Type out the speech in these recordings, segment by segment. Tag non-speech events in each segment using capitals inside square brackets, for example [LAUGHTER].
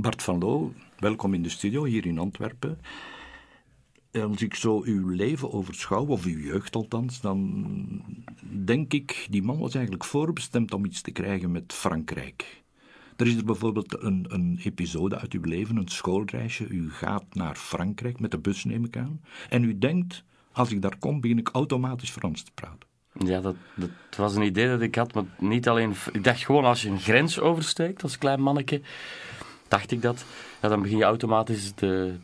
Bart van Loo, welkom in de studio hier in Antwerpen. Als ik zo uw leven overschouw, of uw jeugd althans, dan denk ik, die man was eigenlijk voorbestemd om iets te krijgen met Frankrijk. Er is er bijvoorbeeld een, een episode uit uw leven, een schoolreisje. U gaat naar Frankrijk met de bus, neem ik aan. En u denkt, als ik daar kom, begin ik automatisch Frans te praten. Ja, dat, dat was een idee dat ik had, maar niet alleen... Ik dacht gewoon, als je een grens oversteekt als klein manneke, dacht ik dat, ja, dan begin je automatisch de,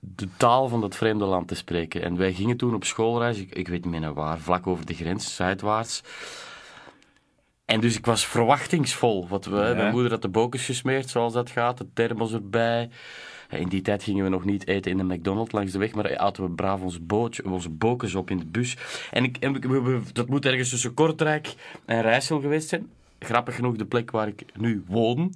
de taal van dat vreemde land te spreken. En wij gingen toen op schoolreis, ik, ik weet niet meer waar, vlak over de grens, zuidwaarts. En dus ik was verwachtingsvol. Wat we, Mijn moeder had de bokens gesmeerd, zoals dat gaat, de thermos erbij. In die tijd gingen we nog niet eten in de McDonald's langs de weg, maar aten we braaf ons bootje, onze bokens op in de bus. En, ik, en we, dat moet ergens tussen Kortrijk en Rijssel geweest zijn. Grappig genoeg de plek waar ik nu woon.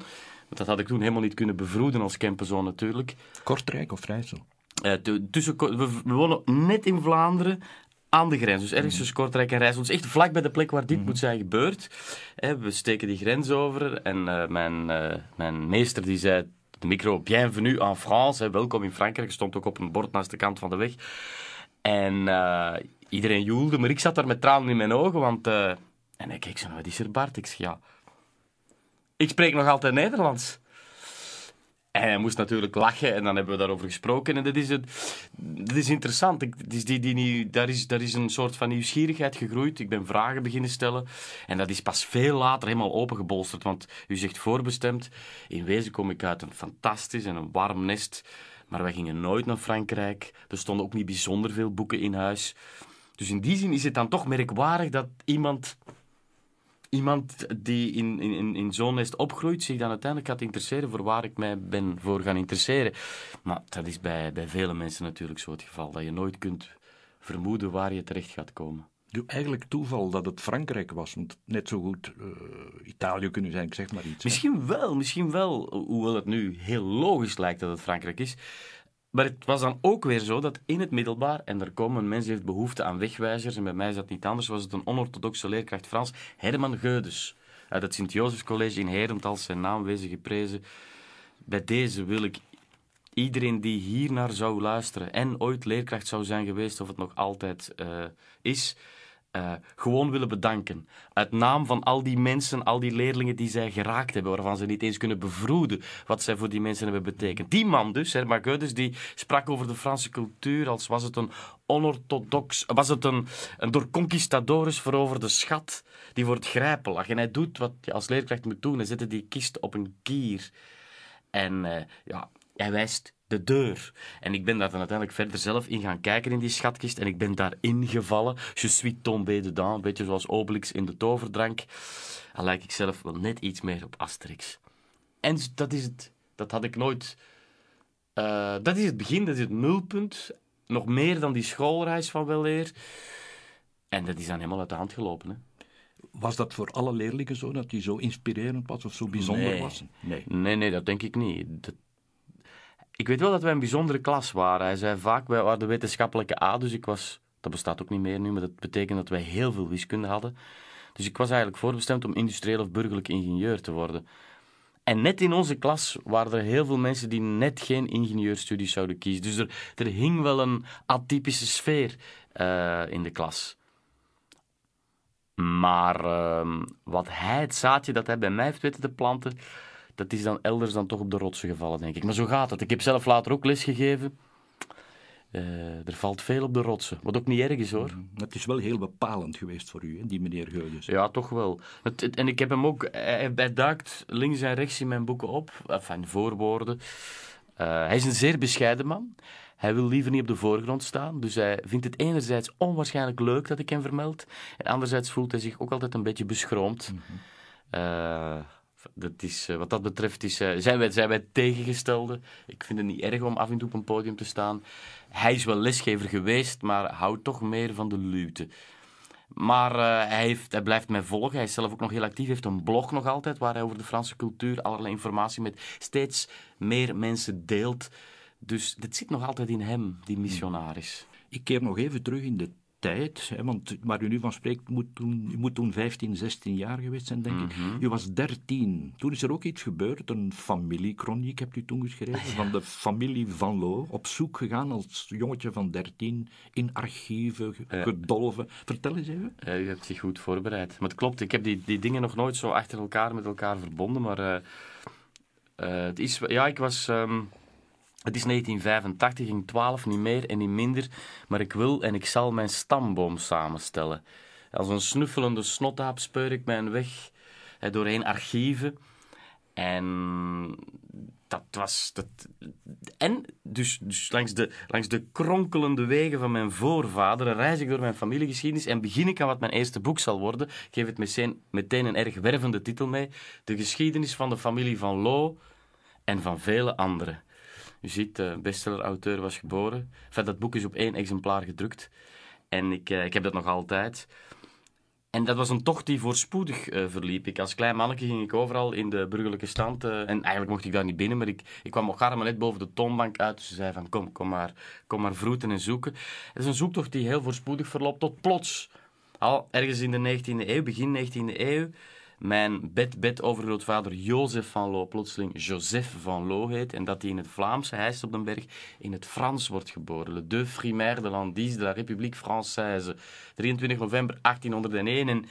Dat had ik toen helemaal niet kunnen bevroeden als camperzoon natuurlijk. Kortrijk of Rijssel? Uh, tussen, we, wonen net in Vlaanderen, aan de grens. Dus ergens tussen Kortrijk en Rijssel. Dus echt vlak bij de plek waar dit mhm. moet zijn gebeurd. we steken die grens over en uh, mijn, uh, mijn meester die zei de micro Bienvenue en France, welkom in Frankrijk. stond ook op een bord naast de kant van de weg. En iedereen joelde, maar ik zat daar met tranen in mijn ogen, want... en ik keek zo, wat is er Bart? Ik zeg, ja... Ik spreek nog altijd Nederlands. En hij moest natuurlijk lachen en dan hebben we daarover gesproken. En dat is, het, dat is interessant. Ik, is die, die, daar, is, daar is een soort van nieuwsgierigheid gegroeid. Ik ben vragen beginnen stellen. En dat is pas veel later helemaal opengebolsterd. Want u zegt voorbestemd. In wezen kom ik uit een fantastisch en een warm nest. Maar wij gingen nooit naar Frankrijk. Er stonden ook niet bijzonder veel boeken in huis. Dus in die zin is het dan toch merkwaardig dat iemand iemand die in, in, in zo'n nest opgroeit, zich dan uiteindelijk gaat interesseren voor waar ik mij ben voor gaan interesseren. Maar dat is bij, bij vele mensen natuurlijk zo het geval, dat je nooit kunt vermoeden waar je terecht gaat komen. Eigenlijk toeval dat het Frankrijk was, want net zo goed uh, Italië kunnen zijn, ik zeg maar iets. Misschien wel, misschien wel, hoewel het nu heel logisch lijkt dat het Frankrijk is. Maar het was dan ook weer zo dat in het middelbaar, en er komen mensen die heeft behoefte aan wegwijzers, en bij mij is dat niet anders, was het een onorthodoxe leerkracht Frans, Herman Geudes, uit het Sint-Jozefs College in Herentals, zijn naam wezen geprezen. Bij deze wil ik iedereen die hier naar zou luisteren en ooit leerkracht zou zijn geweest, of het nog altijd uh, is, uh, gewoon willen bedanken. Uit naam van al die mensen, al die leerlingen die zij geraakt hebben, waarvan ze niet eens kunnen bevroeden wat zij voor die mensen hebben betekend. Die man dus, Herman die sprak over de Franse cultuur als was het een onorthodox, was het een, een door conquistadores veroverde schat die het grijpen lag. En hij doet wat je als leerkracht moet doen, hij zette die kist op een kier. En uh, ja, hij wijst de deur. En ik ben daar dan uiteindelijk verder zelf in gaan kijken in die schatkist. En ik ben daar ingevallen. Je suis tombé dedans. Een beetje zoals Obelix in de toverdrank. Al lijk ik zelf wel net iets meer op Asterix. En dat is het. Dat had ik nooit... Uh, dat is het begin, dat is het nulpunt. Nog meer dan die schoolreis van weleer. En dat is dan helemaal uit de hand gelopen. Hè. Was dat voor alle leerlingen zo, dat die zo inspirerend was of zo bijzonder nee. was? Nee. nee, nee, dat denk ik niet. Dat, ik weet wel dat wij een bijzondere klas waren. Hij zei vaak, wij waren de wetenschappelijke A, dus ik was... Dat bestaat ook niet meer nu, maar dat betekent dat wij heel veel wiskunde hadden. Dus ik was eigenlijk voorbestemd om industrieel of burgerlijk ingenieur te worden. En net in onze klas waren er heel veel mensen die net geen ingenieurstudies zouden kiezen. Dus er, er hing wel een atypische sfeer uh, in de klas. Maar uh, wat hij, het zaadje dat hij bij mij heeft weten te planten, dat is dan elders dan toch op de rotsen gevallen, denk ik. Maar zo gaat het. Ik heb zelf later ook les gegeven. Uh, er valt veel op de rotsen, wat ook niet erg is hoor. Mm, het is wel heel bepalend geweest voor u, hè, die meneer Geudens. Ja, toch wel. Het, en ik heb hem ook, hij, hij, duikt links en rechts in mijn boeken op, enfin, voorwoorden. Uh, hij is een zeer bescheiden man. Hij wil liever niet op de voorgrond staan, dus hij vindt het enerzijds onwaarschijnlijk leuk dat ik hem vermeld, en anderzijds voelt hij zich ook altijd een beetje beschroomd. Mm -hmm. uh, dat is, eh, wat dat betreft is, uh, zijn, wij, zijn wij tegengestelden. Ik vind het niet erg om af en toe op een podium te staan. Hij is wel lesgever geweest, maar houdt toch meer van de luwte. Maar uh, hij, heeft, hij blijft mij volgen. Hij is zelf ook nog heel actief. Heeft een blog nog altijd waar hij over de Franse cultuur allerlei informatie met steeds meer mensen deelt. Dus dit zit nog altijd in hem, die missionaris. Ik keer nog even terug in de tijd, hè, want waar u nu van spreekt, moet toen, u moet toen 15, 16 jaar geweest zijn, denk ik. U was 13. Toen is er ook iets gebeurd, een familiekroniek hebt u toen geschreven, van de familie Van Loo, op zoek gegaan als jongetje van 13, in archieven, gedolven. Vertel eens even. U hebt zich goed voorbereid. Maar het klopt, ik heb die, die dingen nog nooit zo achter elkaar met elkaar verbonden, maar uh, uh, het is... Ja, ik was... Um, het is 1985, ging 12, niet meer en niet minder, maar ik wil en ik zal mijn stamboom samenstellen. Als een snuffelende snotaap speur ik mijn weg doorheen archieven. En dat was. Dat, en dus, dus langs, de, langs de kronkelende wegen van mijn voorvaderen reis ik door mijn familiegeschiedenis en begin ik aan wat mijn eerste boek zal worden. Ik geef het meteen, meteen een erg wervende titel mee: De geschiedenis van de familie van Lo en van vele anderen. U ziet, de bestseller-auteur was geboren. Enfin, dat boek is op één exemplaar gedrukt. En ik, eh, ik heb dat nog altijd. En dat was een tocht die voorspoedig uh, verliep. Ik, als klein mannetje ging ik overal in de burgerlijke stand. En eigenlijk mocht ik daar niet binnen, maar ik, ik kwam ook maar net boven de toonbank uit. Dus ze zei van, kom, kom maar, kom maar vroeten en zoeken. Het is een zoektocht die heel voorspoedig verloopt tot plots. Al ergens in de 19e eeuw, begin 19e eeuw, mijn bed-bed-overgrootvader Jozef van Loo plotseling Joseph van Loo heet en dat hij in het Vlaams, hij is op den berg, in het Frans wordt geboren. Le deux primaire de l'Andice de la République Française. 23 november 1801 en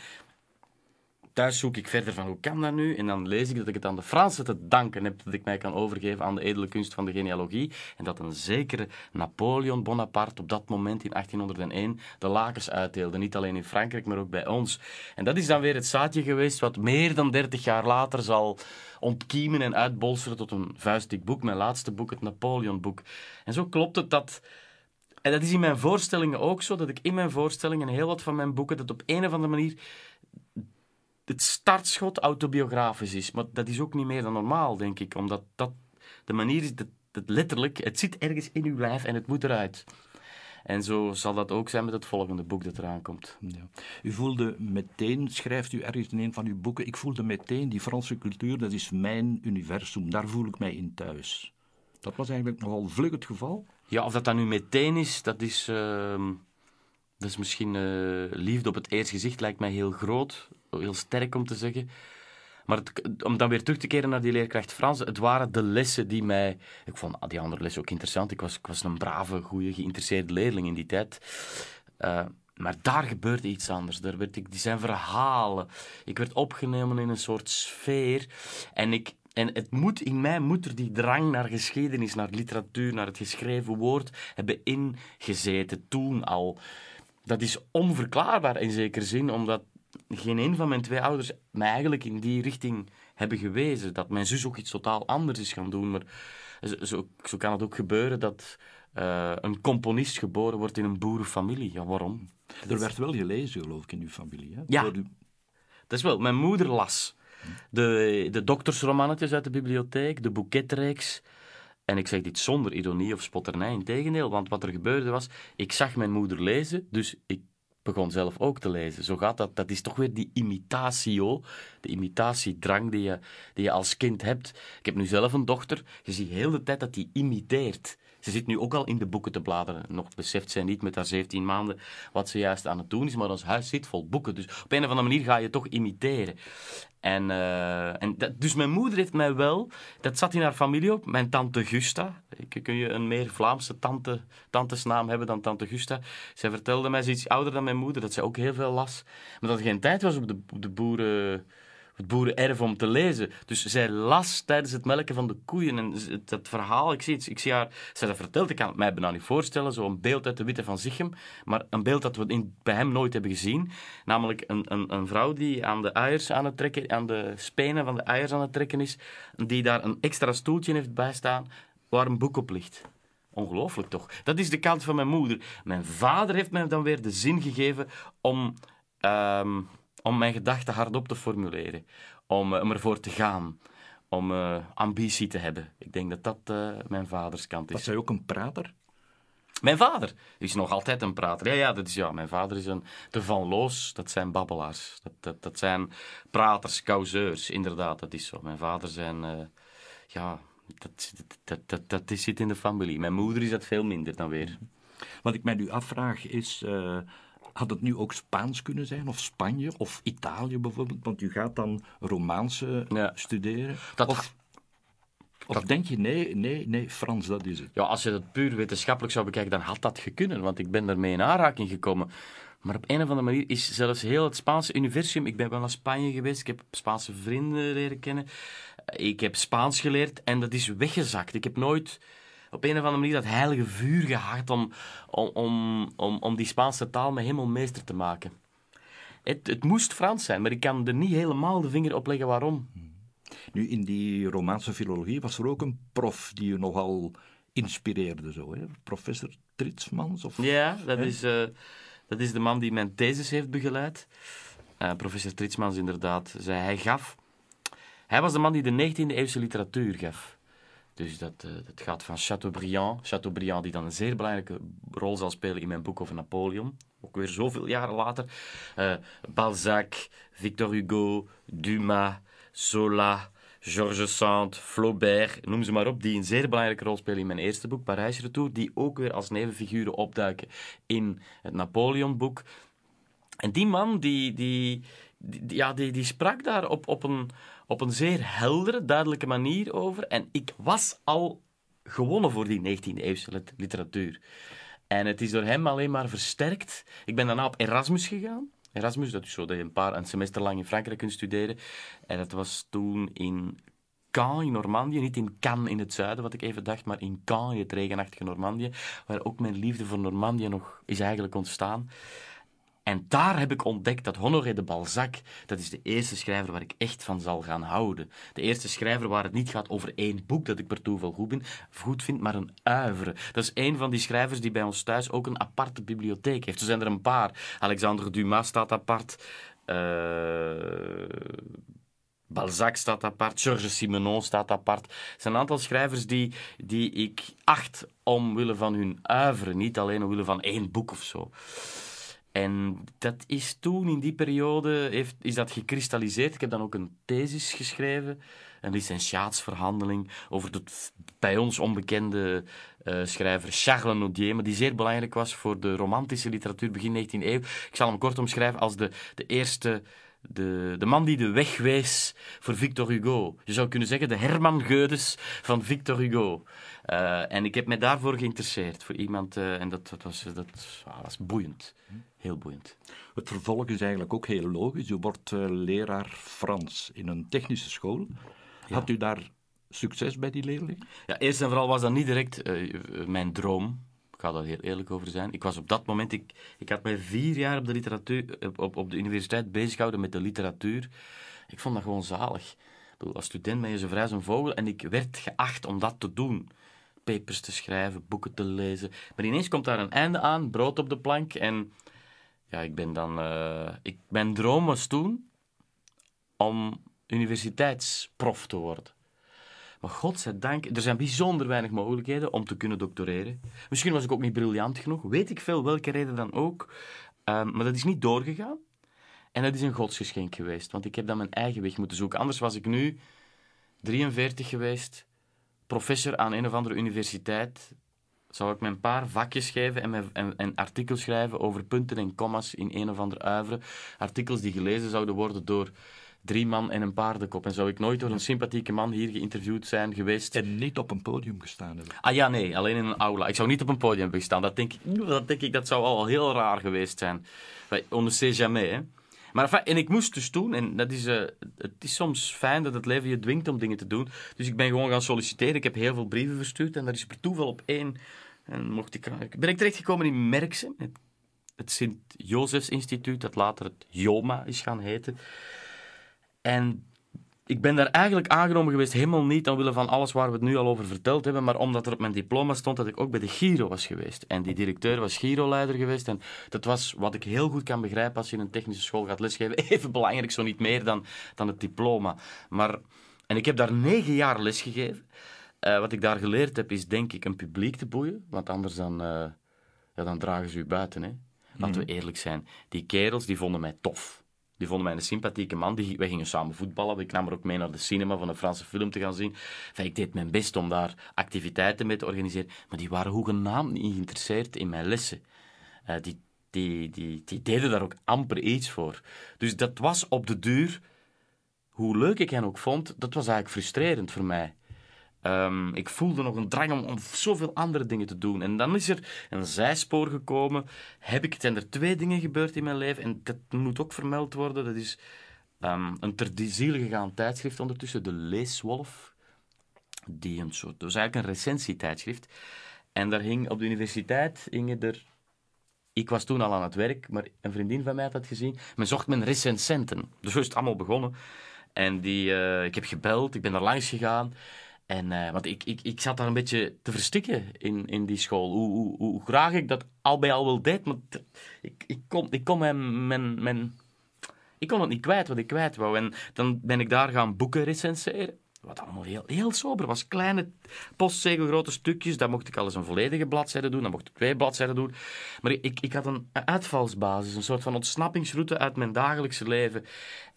thuis zoek ik verder van hoe kan dat nu? En dan lees ik dat ik het aan de Fransen te danken heb dat ik mij kan overgeven aan de edele kunst van de genealogie. En dat een zekere Napoleon Bonaparte op dat moment in 1801 de lakens uitdeelde. Niet alleen in Frankrijk, maar ook bij ons. En dat is dan weer het zaadje geweest wat meer dan 30 jaar later zal ontkiemen en uitbolsteren tot een vuistdik boek. Mijn laatste boek, het Napoleon-boek. En zo klopt het dat... En dat is in mijn voorstellingen ook zo, dat ik in mijn voorstellingen heel wat van mijn boeken, dat op een of andere manier het startschot autobiografisch is. Maar dat is ook niet meer dan normaal, denk ik. Omdat dat de manier is, dat, dat letterlijk, het zit ergens in uw lijf en het moet eruit. En zo zal dat ook zijn met het volgende boek dat eraan komt. Ja. U voelde meteen, schrijft u ergens in een van uw boeken, ik voelde meteen die Franse cultuur, dat is mijn universum, daar voel ik mij in thuis. Dat was eigenlijk nogal vlug het geval? Ja, of dat dan nu meteen is, dat is, uh, dat is misschien uh, liefde op het eerste gezicht, lijkt mij heel groot heel sterk om te zeggen. Maar om dan weer terug te keren naar die leerkracht Frans, het waren de lessen die mij... Ik vond die andere lessen ook interessant. Ik was, ik was een brave, goede, geïnteresseerde leerling in die tijd. Uh, maar daar gebeurde iets anders. Daar werd ik, die zijn verhalen. Ik werd opgenomen in een soort sfeer. En, ik, en het moet, in mij moet er die drang naar geschiedenis, naar literatuur, naar het geschreven woord hebben ingezeten. Toen al. Dat is onverklaarbaar in zekere zin, omdat geen een van mijn twee ouders mij eigenlijk in die richting hebben gewezen. Dat mijn zus ook iets totaal anders is gaan doen. Maar zo, zo kan het ook gebeuren dat uh, een componist geboren wordt in een boerenfamilie. Ja, waarom? Er werd wel gelezen, geloof ik, in uw familie. Hè? Ja, dat is wel. Mijn moeder las de, de doktersromannetjes uit de bibliotheek, de boeketreeks. En ik zeg dit zonder ironie of spotternij, in tegendeel, want wat er gebeurde was, ik zag mijn moeder lezen, dus ik begon zelf ook te lezen. Zo gaat dat. Dat is toch weer die imitatio, de imitatiedrang die je, die je als kind hebt. Ik heb nu zelf een dochter. Je ziet heel de tijd dat die imiteert. Ze zit nu ook al in de boeken te bladeren. Nog beseft zij niet met haar 17 maanden wat ze juist aan het doen is, maar ons huis zit vol boeken. Dus op een of andere manier ga je toch imiteren. En, uh, en dat, dus mijn moeder heeft mij wel, dat zat in haar familie op, mijn tante Gusta. Kun je een meer Vlaamse tante, tantesnaam hebben dan tante Gusta? Zij vertelde mij, ze iets ouder dan mijn moeder, dat zij ook heel veel las. Maar dat er geen tijd was op de, op de boeren het boerenerf om te lezen. Dus zij las tijdens het melken van de koeien. En dat verhaal, ik zie, het, ik zie haar, zij dat vertelt, ik kan het mij bijna niet voorstellen, zo'n beeld uit de Witte van Zichem, maar een beeld dat we bij hem nooit hebben gezien. Namelijk een, een, een vrouw die aan de eiers aan het trekken, aan de spenen van de eiers aan het trekken is, die daar een extra stoeltje heeft bijstaan waar een boek op ligt. Ongelooflijk toch? Dat is de kant van mijn moeder. Mijn vader heeft mij dan weer de zin gegeven om... Um, om mijn gedachten hardop te formuleren, om, uh, om ervoor te gaan, om uh, ambitie te hebben. Ik denk dat dat uh, mijn vaders kant is. Was hij ook een prater? Mijn vader is nog altijd een prater. Ja, ja, dat is, ja mijn vader is een... De Van Loos, dat zijn babbelaars. Dat, dat, dat zijn praters, causeurs, inderdaad, dat is zo. Mijn vader zijn... ja, dat, dat, dat, dat, zit in de familie. Mijn moeder is dat veel minder dan weer. Wat ik mij nu afvraag is Had het nu ook Spaans kunnen zijn, of Spanje, of Italië bijvoorbeeld? Want u gaat dan Romaanse Ja. studeren. Dat- of of denk je, nee, nee, nee, Frans, dat is het. Ja, als je dat puur wetenschappelijk zou bekijken, dan had dat gekunnen, want ik ben daarmee in aanraking gekomen. Maar op een of andere manier is zelfs heel het Spaanse universum... Ik ben wel naar Spanje geweest, ik heb Spaanse vrienden leren kennen. Ik heb Spaans geleerd en dat is weggezakt. Ik heb nooit op een of andere manier dat heilige vuur gehad om, om, om, om, om die Spaanse taal me helemaal meester te maken. Het, het moest Frans zijn, maar ik kan er niet helemaal de vinger op leggen waarom. Nu, in die Romaanse filologie was er ook een prof die je nogal inspireerde, zo, hè? Professor Tritsmans? Of... Ja, dat is, eh, dat is de man die mijn thesis heeft begeleid. Eh, professor Tritsmans, inderdaad, zei hij gaf. Hij was de man die de 19e eeuwse literatuur gaf. Dus dat, eh, dat gaat van Chateaubriand. Chateaubriand, die dan een zeer belangrijke rol zal spelen in mijn boek over Napoleon. Ook weer zoveel jaren later. Eh, Balzac, Victor Hugo, Dumas, Zola, Georges Sand, Flaubert, noem ze maar op, die een zeer belangrijke rol spelen in mijn eerste boek, Parijs Retour, die ook weer als nevenfiguren opduiken in het Napoleon-boek. En die man, die, die, die, die- ja, die, die sprak daar op, op, een, op een zeer heldere, duidelijke manier over. En ik was al gewonnen voor die 19e-eeuwse lit- literatuur. En het is door hem alleen maar versterkt. Ik ben daarna op Erasmus gegaan. Erasmus, dat is zo dat je een paar een semester lang in Frankrijk kunt studeren. En dat was toen in Caen in Normandië, niet in Cannes in het zuiden, wat ik even dacht, maar in Caen in het regenachtige Normandië, waar ook mijn liefde voor Normandië nog is eigenlijk ontstaan. En daar heb ik ontdekt dat Honoré de Balzac, dat is de eerste schrijver waar ik echt van zal gaan houden. De eerste schrijver waar het niet gaat over één boek dat ik per toeval goed, vind, maar een uivre. Dat is een van die schrijvers die bij ons thuis ook een aparte bibliotheek heeft. Er zijn er een paar. Alexandre Dumas staat apart. eh, Balzac staat apart, Georges Simenon staat apart. Er zijn een aantal schrijvers die, die ik acht omwille van hun uivre, niet alleen omwille van één boek of zo. En dat is toen, in die periode, heeft, is dat gekristalliseerd. Ik heb dan ook een thesis geschreven, een licentiaatsverhandeling over de bij ons onbekende eh, schrijver Charles Nodier, maar die zeer belangrijk was voor de romantische literatuur begin 19e eeuw. Ik zal hem kort omschrijven als de, de eerste... De, de man die de weg wees voor Victor Hugo. Je zou kunnen zeggen de Herman Geudes van Victor Hugo. Eh, en ik heb mij daarvoor geïnteresseerd. Voor iemand, eh, en dat, dat, was, dat ah, was boeiend. Heel boeiend. Het vervolg is eigenlijk ook heel logisch. U wordt eh, leraar Frans in een technische school. Had u daar succes bij die leerling? Ja, eerst en vooral was dat niet direct eh, eh, mijn droom. Ik ga daar heel eerlijk over zijn. Ik was op dat moment, ik, ik had mij vier jaar op de, literatuur, op, op, de universiteit bezig gehouden met de literatuur. Ik vond dat gewoon zalig. Ik bedoel, als student ben je zo vrij als een vogel en ik werd geacht om dat te doen. Papers te schrijven, boeken te lezen. Maar ineens komt daar een einde aan, brood op de plank en ja, ik ben dan... eh, ik, mijn droom was toen om universiteitsprof te worden. Maar godzijdank, er zijn bijzonder weinig mogelijkheden om te kunnen doctoreren. Misschien was ik ook niet briljant genoeg, weet ik veel, welke reden dan ook. Ehm, maar dat is niet doorgegaan. En dat is een godsgeschenk geweest, want ik heb dan mijn eigen weg moeten zoeken. Anders was ik nu 43 geweest, professor aan een of andere universiteit. Zou ik mijn paar vakjes geven en, mijn, en, en artikels schrijven over punten en commas in een of andere uivre. Artikels die gelezen zouden worden door drie man en een paardenkop. En zou ik nooit door een sympathieke man hier geïnterviewd zijn geweest. En niet op een podium gestaan hebben. Ah ja, nee, alleen in een aula. Ik zou niet op een podium hebben gestaan. Dat denk ik, dat, denk ik, dat zou al heel raar geweest zijn. On ne sait jamais, hè. Maar en ik moest dus doen, en dat is, eh, het is soms fijn dat het leven je dwingt om dingen te doen. Dus ik ben gewoon gaan solliciteren. Ik heb heel veel brieven verstuurd en daar is per toeval op één. En mocht ik, ben ik terechtgekomen in Merksem, het, het Sint-Jozefs Instituut, dat later het JOMA is gaan heten. En ik ben daar eigenlijk aangenomen geweest, helemaal niet omwille van alles waar we het nu al over verteld hebben, maar omdat er op mijn diploma stond dat ik ook bij de Giro was geweest. En die directeur was Giro-leider geweest. En dat was wat ik heel goed kan begrijpen als je in een technische school gaat lesgeven. [LAUGHS] Even belangrijk, zo niet meer dan, dan het diploma. Maar, en ik heb daar negen jaar lesgegeven. Eh, wat ik daar geleerd heb, is denk ik een publiek te boeien. Want anders dan, eh, ja, dan dragen ze u buiten. Hè. Laten we eerlijk zijn. Die kerels die vonden mij tof. Die vonden mij een sympathieke man. Die, wij gingen samen voetballen. Ik nam er ook mee naar de cinema van een Franse film te gaan zien. Ik deed mijn best om daar activiteiten mee te organiseren. Maar die waren hoegenaamd niet geïnteresseerd in mijn lessen. Eh, die, die, die, die deden daar ook amper iets voor. Dus dat was op de duur, hoe leuk ik hen ook vond, dat was eigenlijk frustrerend voor mij. Ehm, ik voelde nog een drang om, om, zoveel andere dingen te doen. En dan is er een zijspoor gekomen. Heb ik, zijn er twee dingen gebeurd in mijn leven. En dat moet ook vermeld worden. Dat is um, een ter ziel gegaan tijdschrift ondertussen, de Leeswolf. Die een soort, dat was eigenlijk een recensietijdschrift. En daar hing op de universiteit hingen er ik was toen al aan het werk, maar een vriendin van mij had dat gezien. Men zocht men recensenten. Dus zo is het allemaal begonnen. En die, uh, ik heb gebeld, ik ben er langs gegaan. En, uh, want ik, ik, ik zat daar een beetje te verstikken in, in die school. Hoe, hoe, hoe graag ik dat al bij al wel deed, maar ik, ik kon, ik kon mijn, mijn, mijn, ik kon het niet kwijt wat ik kwijt wou. En dan ben ik daar gaan boeken recenseren. Wat allemaal heel, heel sober was. Kleine postzegelgrote stukjes. Daar mocht ik al eens een volledige bladzijde doen. Dan mocht ik twee bladzijden doen. Maar ik, ik had een uitvalsbasis. Een soort van ontsnappingsroute uit mijn dagelijkse leven.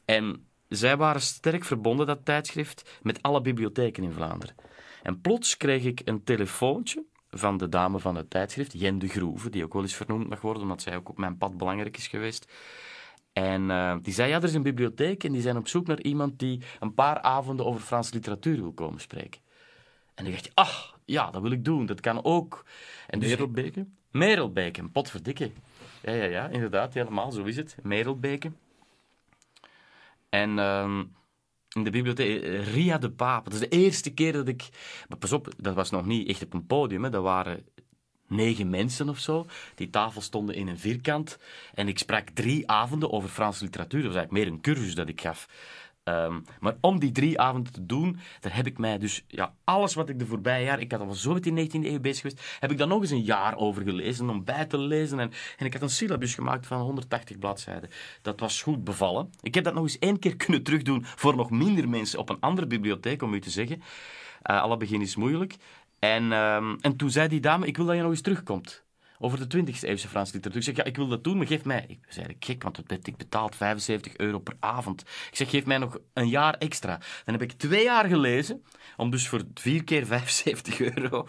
En zij waren sterk verbonden, dat tijdschrift, met alle bibliotheken in Vlaanderen. En plots kreeg ik een telefoontje van de dame van het tijdschrift, Jen de Groeve, die ook wel eens vernoemd mag worden, omdat zij ook op mijn pad belangrijk is geweest. En uh, die zei, ja, er is een bibliotheek en die zijn op zoek naar iemand die een paar avonden over Franse literatuur wil komen spreken. En dan dacht je, ach, ja, dat wil ik doen, dat kan ook. En dus, Merelbeke? Merelbeke, potverdikke. Ja, ja, ja, inderdaad, helemaal, zo is het. Merelbeke. En uh, in de bibliotheek, eh, Ria de Paap, dat is de eerste keer dat ik... Pas op, dat was nog niet echt op een podium, hè. dat waren negen mensen of zo. Die tafel stonden in een vierkant. En ik sprak drie avonden over Franse literatuur. Dat was eigenlijk meer een cursus dat ik gaf. Um, maar om die drie avonden te doen, daar heb ik mij dus, ja, alles wat ik de voorbije jaar, ik had al zo met die 19e eeuw bezig geweest, heb ik dan nog eens een jaar over gelezen, om bij te lezen. En, en ik had een syllabus gemaakt van 180 bladzijden. Dat was goed bevallen. Ik heb dat nog eens één keer [LAUGHS] kunnen terugdoen voor nog minder mensen op een andere bibliotheek, om u te zeggen. Uh, alle begin is moeilijk. En, um, en toen zei die dame, ik wil dat je nog eens terugkomt over de 20e eeuwse Franse literatuur. Ik zeg, ja, ik wil dat doen, maar geef mij... Ik was eigenlijk gek, want ik betaald 75 euro per avond. Ik zeg, geef mij nog een jaar extra. Dan heb ik twee jaar gelezen, om dus voor vier keer [LAUGHS] 75 euro...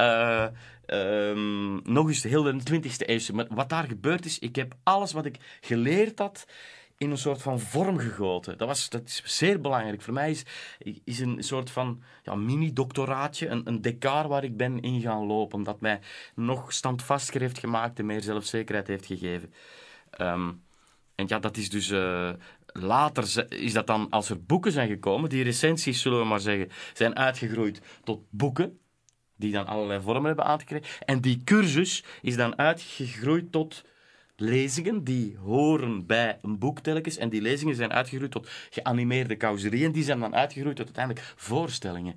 Uh, um, nog eens de 20e eeuwse. Maar wat daar gebeurd is, ik heb alles wat ik geleerd had in een soort van vorm gegoten. Dat, was, dat is zeer belangrijk. Voor mij is, is een soort van ja, mini-doctoraatje, een, een waar ik ben in gaan lopen, dat mij nog standvastiger heeft gemaakt en meer zelfzekerheid heeft gegeven. Ehm, en ja, dat is dus... Uh, later is dat dan, als er boeken zijn gekomen, die recensies, zullen we maar zeggen, zijn uitgegroeid tot boeken, die dan allerlei vormen hebben aangekregen. En die cursus is dan uitgegroeid tot lezingen die horen bij een boek telkens. En die lezingen zijn uitgegroeid tot geanimeerde causerieën. Die zijn dan uitgegroeid tot uiteindelijk voorstellingen.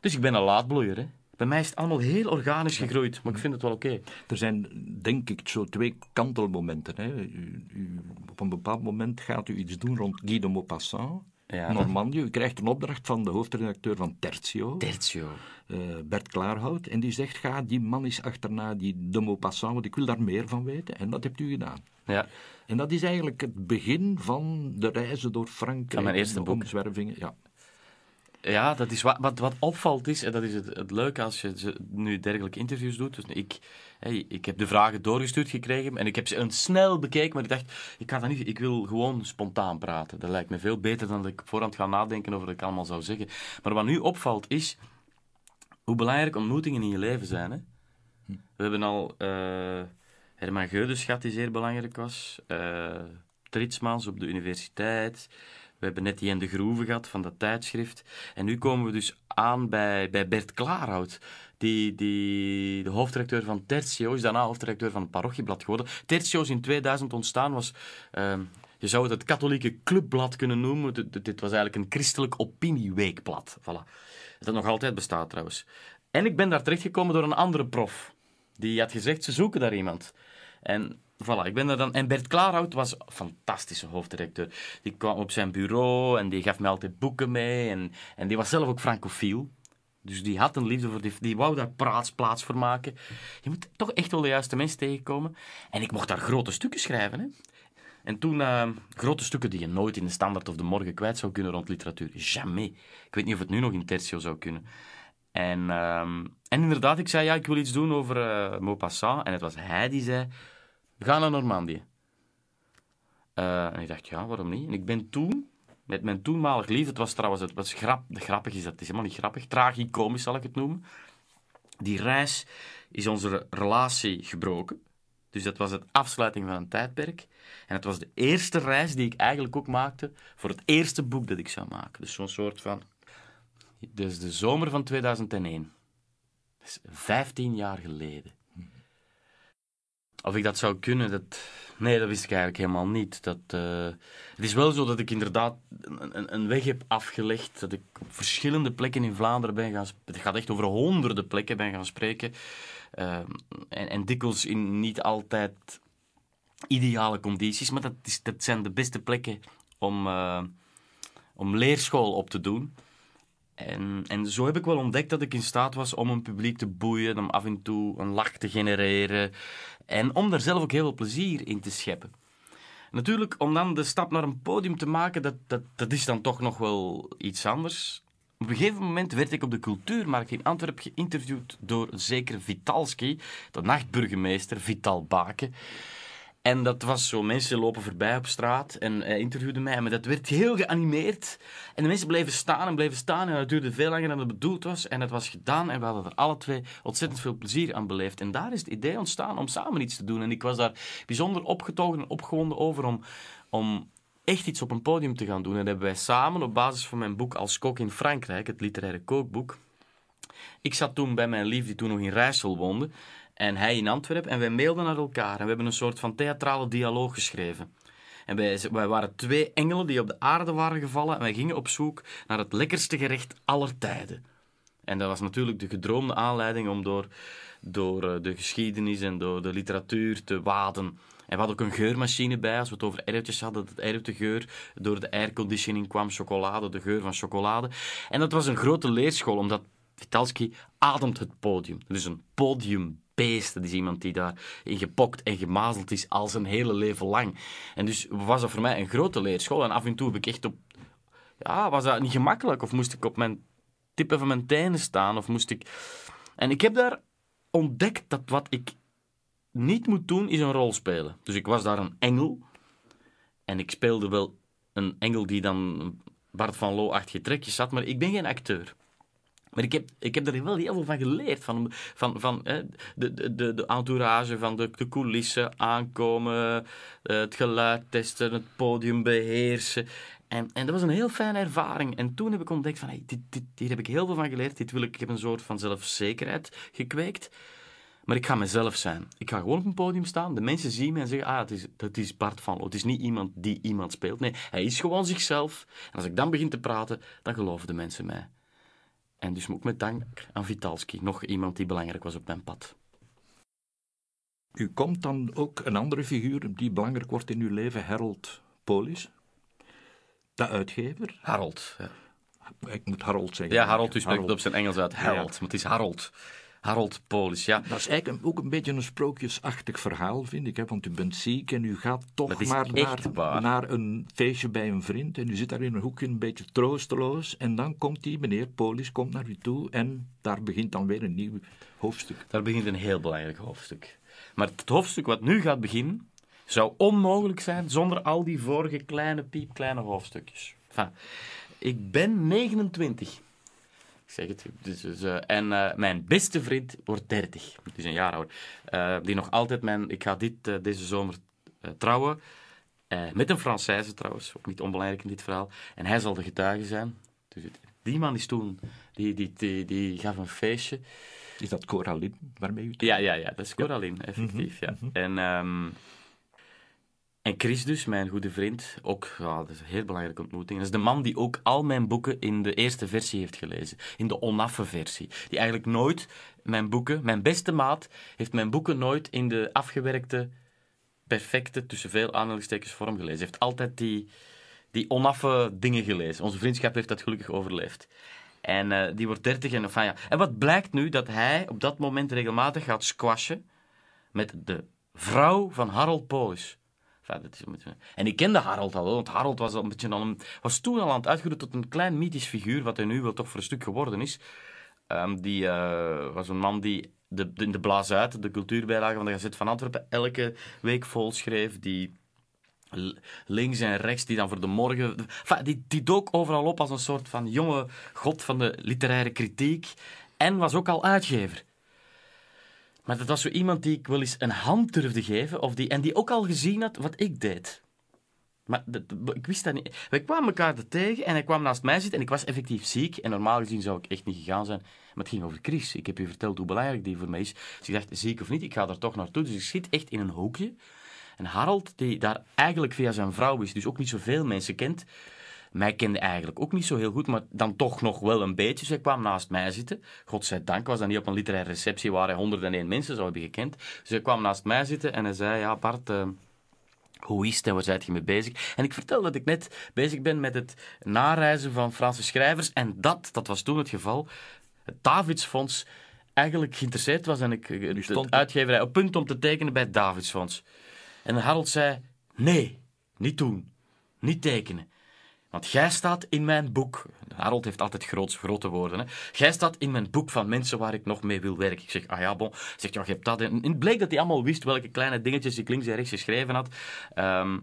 Dus ik ben een laadbloeier, hè. Bij mij is het allemaal heel organisch gegroeid, maar ik vind het wel oké. Er zijn, denk ik, zo twee kantelmomenten. Hè. Op een bepaald moment gaat u iets doen rond Guy de Maupassant. Ja. Normandië. U krijgt een opdracht van de hoofdredacteur van Tertio. Tertio. Uh, Bert Klaarhout. En die zegt, ga die man eens achterna, die de Maupassant, want ik wil daar meer van weten. En dat hebt u gedaan. Ja. En dat is eigenlijk het begin van de reizen door Frankrijk. Van mijn eerste boek. Omzwervingen. Ja. Ja, dat is wat, wat, wat opvalt is, en dat is het, het leuke als je nu dergelijke interviews doet. Dus ik, ik heb de vragen doorgestuurd gekregen en ik heb ze een snel bekeken, maar ik dacht, ik, ga dat niet, ik wil gewoon spontaan praten. Dat lijkt me veel beter dan dat ik voorhand ga nadenken over wat ik allemaal zou zeggen. Maar wat nu opvalt is hoe belangrijk ontmoetingen in je leven zijn. Hè? We hebben al uh, Herman Geudes gehad, die zeer belangrijk was. Uh, Tritsmans op de universiteit. We hebben net die in de groeven gehad van dat tijdschrift. En nu komen we dus aan bij, bij Bert Klaarhout. Die, die, de hoofdredacteur van Tertio is daarna hoofdredacteur van het parochieblad geworden. Tertio is in 2000 ontstaan, was... Uh, je zou het het katholieke clubblad kunnen noemen. Dit was eigenlijk een christelijk opinieweekblad. Voilà. Dat nog altijd bestaat trouwens. En ik ben daar terechtgekomen door een andere prof. Die had gezegd, ze zoeken daar iemand. En Voilà, ik ben er dan... En Bert Klaarhout was een fantastische hoofddirecteur. Die kwam op zijn bureau en die gaf me altijd boeken mee. En, en die was zelf ook francofiel. Dus die had een liefde voor... Die, die wou daar praats, plaats voor maken. Je moet toch echt wel de juiste mensen tegenkomen. En ik mocht daar grote stukken schrijven, hè. En toen uh, grote stukken die je nooit in de standaard of de morgen kwijt zou kunnen rond literatuur. Jamais. Ik weet niet of het nu nog in tertio zou kunnen. En, uh, en inderdaad, ik zei, ja, ik wil iets doen over uh, Maupassant. En het was hij die zei ga naar Normandië. Uh, en ik dacht, ja, waarom niet? En ik ben toen, met mijn toenmalig lief, het was trouwens, het was grap, grappig is dat, het is helemaal niet grappig, tragicomisch zal ik het noemen. Die reis is onze relatie gebroken. Dus dat was het afsluiting van een tijdperk. En het was de eerste reis die ik eigenlijk ook maakte voor het eerste boek dat ik zou maken. Dus zo'n soort van... Dus de zomer van 2001. Dat is 15 jaar geleden. Of ik dat zou kunnen, dat... Nee, dat wist ik eigenlijk helemaal niet. Dat, uh... Het is wel zo dat ik inderdaad een, een, weg heb afgelegd, dat ik op verschillende plekken in Vlaanderen ben gaan... Het gaat echt over honderden plekken ben gaan spreken. Uh, en, en dikwijls in niet altijd ideale condities, maar dat, is, dat zijn de beste plekken om, uh, om leerschool op te doen. En, en zo heb ik wel ontdekt dat ik in staat was om een publiek te boeien, om af en toe een lach te genereren en om daar zelf ook heel veel plezier in te scheppen. Natuurlijk, om dan de stap naar een podium te maken, dat, dat, dat is dan toch nog wel iets anders. Op een gegeven moment werd ik op de cultuurmarkt in Antwerpen geïnterviewd door een zekere Vitalski, de nachtburgemeester Vital Baken. En dat was zo, mensen lopen voorbij op straat en hij interviewde mij, maar dat werd heel geanimeerd. En de mensen bleven staan en bleven staan en dat duurde veel langer dan het bedoeld was. En het was gedaan en we hadden er alle twee ontzettend veel plezier aan beleefd. En daar is het idee ontstaan om samen iets te doen. En ik was daar bijzonder opgetogen en opgewonden over om, om echt iets op een podium te gaan doen. En dat hebben wij samen op basis van mijn boek Als kok in Frankrijk, het literaire kookboek. Ik zat toen bij mijn lief, die toen nog in Rijssel woonde en hij in Antwerpen. En wij mailden naar elkaar. En we hebben een soort van theatrale dialoog geschreven. En wij, wij waren twee engelen die op de aarde waren gevallen. En wij gingen op zoek naar het lekkerste gerecht aller tijden. En dat was natuurlijk de gedroomde aanleiding om door, door eh, de geschiedenis en door de literatuur te waden. En we hadden ook een geurmachine bij, als we het over erwtjes hadden, dat erwtegeur. Door de airconditioning kwam chocolade, de geur van chocolade. En dat was een grote leerschool, omdat Vitalski ademt het podium. Dus een podium Dat is iemand die daarin gepokt en gemazeld is al zijn hele leven lang. En dus was dat voor mij een grote leerschool. En af en toe heb ik echt op... Ja, was dat niet gemakkelijk? Of moest ik op mijn tippen van mijn tenen staan? Of moest ik... En ik heb daar ontdekt dat wat ik niet moet doen, is een rol spelen. Dus ik was daar een engel. En ik speelde wel een engel die dan Bart van Loo-achtige trekjes had, maar ik ben geen acteur. Maar ik heb, ik heb er wel heel veel van geleerd. Van, van, van hè, de, de, de entourage, van de, de coulissen, aankomen, eh, het geluid testen, het podium beheersen. En, en dat was een heel fijne ervaring. En toen heb ik ontdekt van, hey, dit, dit, hier heb ik heel veel van geleerd. Dit wil ik, ik heb een soort van zelfzekerheid gekweekt. Maar ik ga mezelf zijn. Ik ga gewoon op een podium staan. De mensen zien me en zeggen: Ah, het is, dat is Bart van Loo. Het is niet iemand die iemand speelt. Nee, hij is gewoon zichzelf. En als ik dan begin te praten, dan geloven de mensen mij. En dus ook met dank aan Vitalski, nog iemand die belangrijk was op mijn pad. U komt dan ook een andere figuur die belangrijk wordt in uw leven, Harold Polis. De uitgever. Harold, ja. Ik moet Harold zeggen. Ja, Harold, u spreekt het op zijn Engels uit. Harold, maar het is Harold. Harold Polis, ja. Dat is eigenlijk ook een beetje een sprookjesachtig verhaal, vind ik. Hè? Want u bent ziek en u gaat toch maar naar, naar, een feestje bij een vriend. En u zit daar in een hoekje een beetje troosteloos. En dan komt die meneer Polis komt naar u toe en daar begint dan weer een nieuw hoofdstuk. Daar begint een heel belangrijk hoofdstuk. Maar het hoofdstuk wat nu gaat beginnen, zou onmogelijk zijn zonder al die vorige kleine, piepkleine hoofdstukjes. Enfin, ik ben 29. Zeg het. Dus, dus, uh, en uh, mijn beste vriend wordt 30. Die is een jaar ouder. Uh, die nog altijd mijn... Ik ga dit, deze zomer trouwen. met een Française trouwens. Ook niet onbelangrijk in dit verhaal. En hij zal de getuige zijn. Dus die man is toen... Die, die, die, die gaf een feestje. Is dat Coraline waarmee u... Ja, ja, ja. Dat is Coraline, effectief. Mm -hmm. ja. En... Um, en Chris dus, mijn goede vriend, ook ja, dat is een heel belangrijke ontmoeting. Dat is de man die ook al mijn boeken in de eerste versie heeft gelezen. In de onaffe versie. Die eigenlijk nooit mijn boeken, mijn beste maat, heeft mijn boeken nooit in de afgewerkte, perfecte, tussen veel aanhalingstekens vorm gelezen. Heeft altijd die, die onaffe dingen gelezen. Onze vriendschap heeft dat gelukkig overleefd. En uh, die wordt dertig en enfin, ja. En wat blijkt nu? Dat hij op dat moment regelmatig gaat squashen met de vrouw van Harold Polis. En ik kende Harold al, want Harold was, al een beetje een, was toen al aan het uitgroeien tot een klein mythisch figuur, wat hij nu wel toch voor een stuk geworden is. Ehm, die eh, was een man die de, de, in de Blaas uit, de cultuurbijlage van de Gazet van Antwerpen, elke week vol schreef. Die links en rechts, die dan voor de morgen... Die, die dook overal op als een soort van jonge god van de literaire kritiek. En was ook al uitgever. Maar dat was zo iemand die ik wel eens een hand durfde geven. Of die, en die ook al gezien had wat ik deed. Maar ik wist dat niet. Wij kwamen elkaar er tegen en hij kwam naast mij zitten en ik was effectief ziek. En normaal gezien zou ik echt niet gegaan zijn. Maar het ging over Chris. Ik heb u verteld hoe belangrijk die voor mij is. Dus ik dacht, ziek of niet, ik ga er toch naartoe. Dus ik zit echt in een hoekje. En Harold, die daar eigenlijk via zijn vrouw is, dus ook niet zoveel mensen kent. Mij kende eigenlijk ook niet zo heel goed, maar dan toch nog wel een beetje. Dus hij kwam naast mij zitten. Godzijdank was dat niet op een literaire receptie waar hij 101 mensen zou hebben gekend. Dus hij kwam naast mij zitten en hij zei, ja Bart... eh, hoe is het en waar zijt je mee bezig? En ik vertel dat ik net bezig ben met het nareizen van Franse schrijvers. En dat, dat was toen het geval, het Davidsfonds eigenlijk geïnteresseerd was. En ik, de stond- uitgeverij op punt om te tekenen bij het Davidsfonds. En Harold zei, nee, niet doen. Niet tekenen. Want jij staat in mijn boek. Harold heeft altijd groots, grote woorden. Hè. Jij staat in mijn boek van mensen waar ik nog mee wil werken. Ik zeg, ah ja, bon. Zegt, ja, je hebt dat. En het bleek dat hij allemaal wist welke kleine dingetjes ik links en rechts geschreven had. Ehm,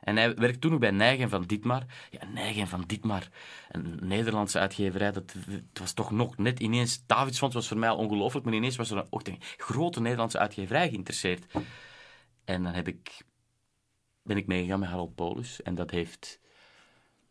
en hij werkte toen nog bij Nijgen van Dietmar. Ja, Nijgen van Dietmar. Een Nederlandse uitgeverij. Dat, het was toch nog net ineens... Davidsfonds was voor mij ongelooflijk, maar ineens was er ook een grote Nederlandse uitgeverij geïnteresseerd. En dan heb ik, ben ik meegegaan met Harold Polus. En dat heeft...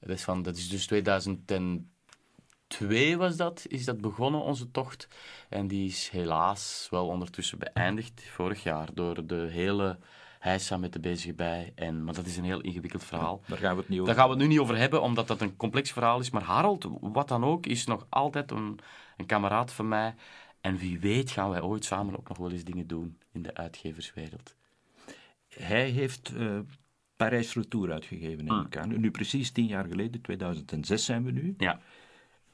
Dat is, van, dat is dus 2002 was dat, is dat begonnen, onze tocht. En die is helaas wel ondertussen beëindigd, vorig jaar, door de hele heisa met de bezige bij. En, maar dat is een heel ingewikkeld verhaal. Daar gaan we het niet over. Daar gaan we het nu niet over hebben, omdat dat een complex verhaal is. Maar Harold, wat dan ook, is nog altijd een, een kameraad van mij. En wie weet gaan wij ooit samen ook nog wel eens dingen doen in de uitgeverswereld. Hij heeft eh, Parijs Retour uitgegeven, Ah. ik aan. Nu precies tien jaar geleden, 2006 zijn we nu. Ja.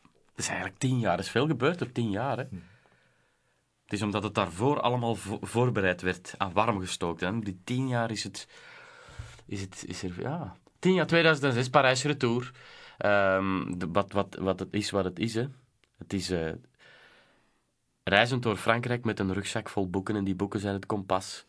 Dat is eigenlijk tien jaar. Er is veel gebeurd op tien jaar. Hè? Het is omdat het daarvoor allemaal vo- voorbereid werd, aan warm gestookt. Hè? Die tien jaar is het... Is het is er, ja. Tien jaar, 2006, Parijs Retour. Ehm, de, wat, wat, wat het is, wat het is. Hè? Het is eh, reizend door Frankrijk met een rugzak vol boeken. En die boeken zijn het kompas.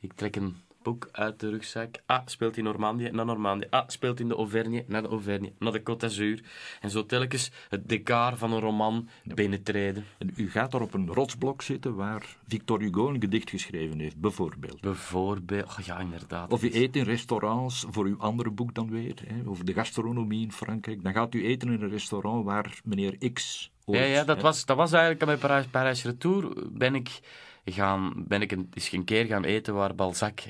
Ik trek een boek uit de rugzak. Ah, speelt in Normandië, naar Normandië. Ah, speelt in de Auvergne, naar de Auvergne, naar de Côte d'Azur. En zo telkens het decor van een roman binnentreden. En u gaat daar op een rotsblok zitten waar Victor Hugo een gedicht geschreven heeft, bijvoorbeeld. Bijvoorbeeld, oh, ja, inderdaad. Of u eet in restaurants, voor uw andere boek dan weer, hè, over de gastronomie in Frankrijk. Dan gaat u eten in een restaurant waar meneer X ooit... Ja, ja dat, hè, was, dat was eigenlijk bij Parijs, Parijs Retour. Ben ik, gaan, ben ik een, eens een keer gaan eten waar Balzac.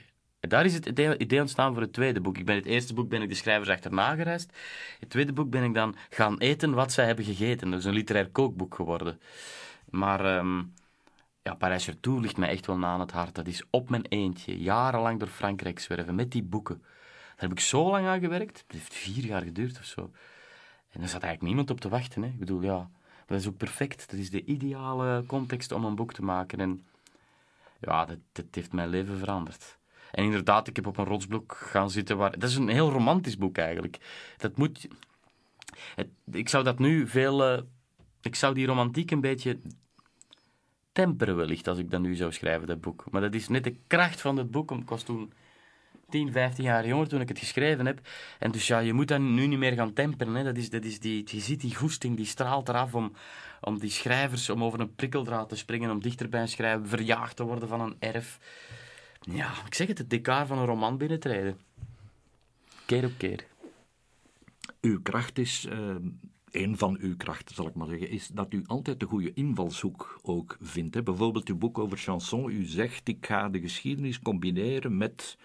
Daar is het idee, ontstaan voor het tweede boek. Ik ben het eerste boek ben ik de schrijvers achterna gereisd. Het tweede boek ben ik dan gaan eten wat zij hebben gegeten. Dat is een literair kookboek geworden. Maar ehm, ja, Parijs ligt mij echt wel na aan het hart. Dat is op mijn eentje, jarenlang door Frankrijk zwerven met die boeken. Daar heb ik zo lang aan gewerkt. Het heeft vier jaar geduurd of zo. En er zat eigenlijk niemand op te wachten. Hè. Ik bedoel, ja, dat is ook perfect. Dat is de ideale context om een boek te maken. En ja, dat, dat heeft mijn leven veranderd. En inderdaad, ik heb op een rotsblok gaan zitten waar... Dat is een heel romantisch boek eigenlijk. Dat moet... Het, ik zou dat nu veel... eh, ik zou die romantiek een beetje temperen wellicht als ik dat nu zou schrijven, dat boek. Maar dat is net de kracht van het boek. Ik was toen 10, 15 jaar jonger toen ik het geschreven heb. En dus ja, je moet dat nu niet meer gaan temperen. Hè. Dat is, dat is die, je ziet die goesting, die straalt eraf om, om die schrijvers, om over een prikkeldraad te springen, om dichter bij een schrijver, verjaagd te worden van een erf. Ja, ik zeg het, het decor van een roman binnentreden. Keer op keer. Uw kracht is, eh, een van uw krachten zal ik maar zeggen, is dat u altijd de goede invalshoek ook vindt. Hè? Bijvoorbeeld uw boek over chanson. U zegt, ik ga de geschiedenis combineren met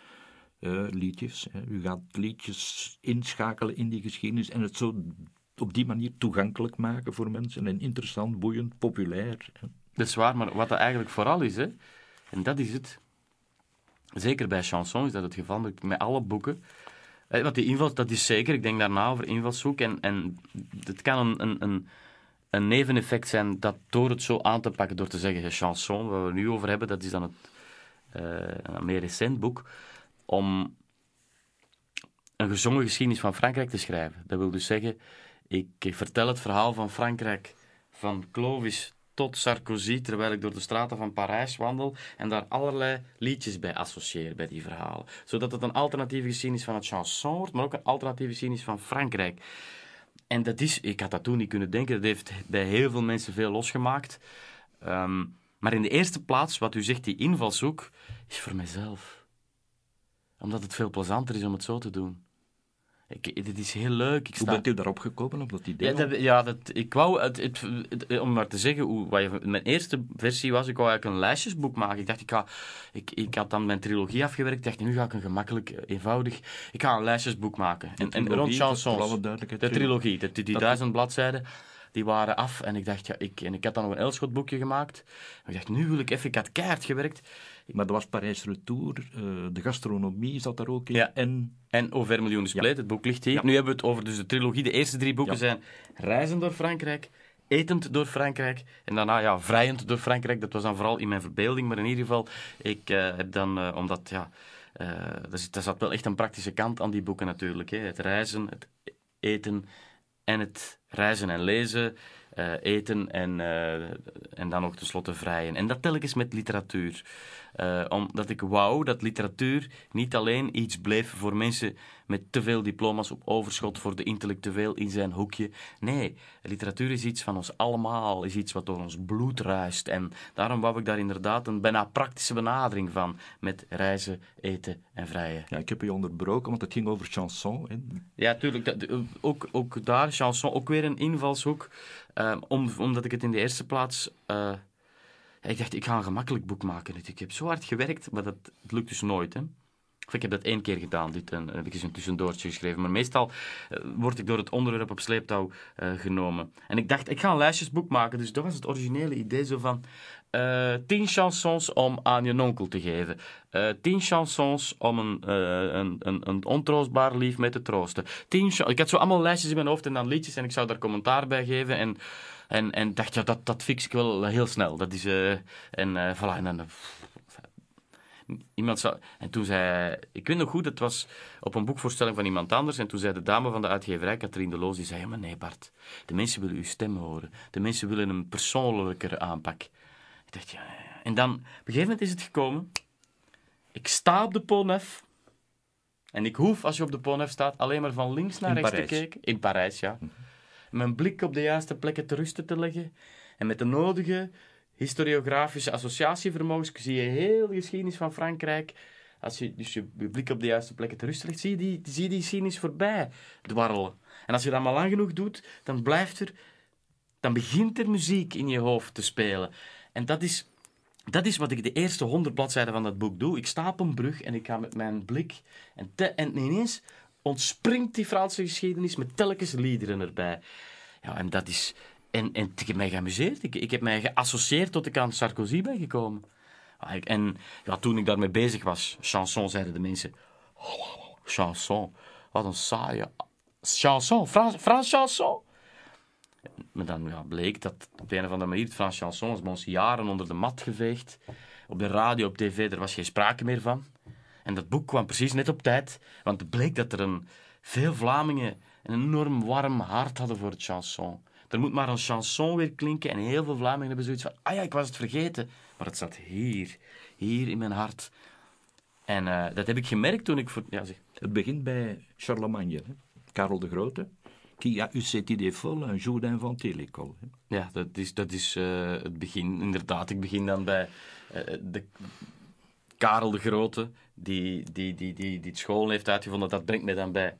eh, liedjes. Hè? U gaat liedjes inschakelen in die geschiedenis en het zo op die manier toegankelijk maken voor mensen. En interessant, boeiend, populair. hè. Dat is waar, maar wat dat eigenlijk vooral is, hè, en dat is het. Zeker bij chanson is dat het geval met, alle boeken. Eh, Want die invals, dat is zeker. Ik denk daarna over invalshoek. En, en het kan een, een, een, neveneffect zijn dat door het zo aan te pakken, door te zeggen, chanson, waar we nu over hebben, dat is dan het, eh, een meer recent boek, om een gezongen geschiedenis van Frankrijk te schrijven. Dat wil dus zeggen, ik vertel het verhaal van Frankrijk van Clovis tot Sarkozy, terwijl ik door de straten van Parijs wandel en daar allerlei liedjes bij associeer, bij die verhalen. Zodat het een alternatieve geschiedenis van het chanson wordt, maar ook een alternatieve geschiedenis van Frankrijk. En dat is, ik had dat toen niet kunnen denken, dat heeft bij heel veel mensen veel losgemaakt. Ehm, maar in de eerste plaats, wat u zegt, die invalshoek, is voor mijzelf. Omdat het veel plezanter is om het zo te doen. Ik, dit is heel leuk. Ik Hoe bent u daarop gekomen, op dat idee? Ja, dat, ja dat, ik wou, het, het, om maar te zeggen, hoe, wat je, mijn eerste versie was, ik wou eigenlijk een lijstjesboek maken. Ik dacht, ik, ga, ik, ik had dan mijn trilogie afgewerkt. Ik dacht, nu ga ik een gemakkelijk, eenvoudig, ik ga een lijstjesboek maken. En, en rond chansons. De trilogie, de, die, die duizend bladzijden die waren af. En ik dacht, ja, ik, en ik had dan nog een Elschot-boekje gemaakt. En ik dacht, nu wil ik even, ik had keihard gewerkt. Maar dat was Parijs Retour, uh, de gastronomie zat daar ook in. Ja. En, en Over Miljoen Spleet, het boek ligt hier. Nu hebben we het over dus de trilogie. De eerste drie boeken zijn Reizen door Frankrijk, Etend door Frankrijk en daarna ja, Vrijend door Frankrijk. Dat was dan vooral in mijn verbeelding, maar in ieder geval, ik uh, heb dan, uh, omdat ja, er, er zat wel echt een praktische kant aan die boeken natuurlijk. Hè. Het reizen, het eten en het reizen en lezen, uh, eten en, uh, en dan nog tenslotte vrijen. En dat telkens met literatuur. Uh, omdat ik wou dat literatuur niet alleen iets bleef voor mensen met te veel diploma's op overschot voor de intellectueel in zijn hoekje. Nee, literatuur is iets van ons allemaal, is iets wat door ons bloed ruist. En daarom wou ik daar inderdaad een bijna praktische benadering van met reizen, eten en vrijen. Ja, ik heb je onderbroken, want het ging over chanson. Hè? Ja, tuurlijk. ook, ook daar, chanson, ook weer een invalshoek. Om, omdat ik het in de eerste plaats... Uh, ik dacht, ik ga een gemakkelijk boek maken. Ik heb zo hard gewerkt, maar dat, lukt dus nooit. Hè. Of ik heb dat één keer gedaan, dit en, heb ik eens een tussendoortje geschreven. Maar meestal uh, word ik door het onderwerp op sleeptouw uh, genomen. En ik dacht, ik ga een lijstjesboek maken. Dus dat was het originele idee zo van... Uh, tien chansons om aan je onkel te geven. tien chansons om een, een, een, een, ontroostbaar lief mee te troosten. Tien ik had zo allemaal lijstjes in mijn hoofd en dan liedjes en ik zou daar commentaar bij geven. En, en, en dacht, ja, dat, dat fix ik wel heel snel. Dat is... en voilà, en dan iemand zou, en toen zei ik weet nog goed, het was op een boekvoorstelling van iemand anders, en toen zei de dame van de uitgeverij, Katrien de Loos, die zei, ja, maar nee Bart, de mensen willen uw stem horen. De mensen willen een persoonlijkere aanpak. Ik dacht, ja. En dan, op een gegeven moment is het gekomen, ik sta op de Pont en ik hoef, als je op de Pont staat, alleen maar van links naar rechts te kijken. In Parijs, ja. Mhm. Mijn blik op de juiste plekken te rusten te leggen. En met de nodige historiografische associatievermogens zie je heel de geschiedenis van Frankrijk. Als je dus je blik op de juiste plekken te rust legt, zie je die, zie geschiedenis voorbij dwarrelen. En als je dat maar lang genoeg doet, dan blijft er, dan begint er muziek in je hoofd te spelen. En dat is, dat is wat ik de eerste honderd bladzijden van dat boek doe. Ik sta op een brug en ik ga met mijn blik en, te, en ineens ontspringt die Franse geschiedenis met telkens liederen erbij. Ja, en dat is, en, en ik heb mij geamuseerd. Ik, ik heb mij geassocieerd tot ik aan Sarkozy ben gekomen. Ah, en ja, toen ik daarmee bezig was, chanson, zeiden de mensen. chanson, wat een saaie. Chanson, Frans, chanson. Maar dan ja, bleek dat op een of andere manier het Frans chanson was ons jaren onder de mat geveegd. Op de radio, op tv, er was geen sprake meer van. En dat boek kwam precies net op tijd, want het bleek dat er een, veel Vlamingen een enorm warm hart hadden voor het chanson. Er moet maar een chanson weer klinken en heel veel Vlamingen hebben zoiets van, ah ja, ik was het vergeten. Maar het zat hier, hier in mijn hart. En uh, dat heb ik gemerkt toen ik... Voor, ja, zeg. Het begint bij Charlemagne, hè? Karel de Grote. Qui a eu cette idée folle un jour d'inventer l'école. Ja, dat is, dat is uh, het begin. Inderdaad, ik begin dan bij uh, de Karel de Grote, die, die, die, die, die school heeft uitgevonden. Dat brengt mij dan bij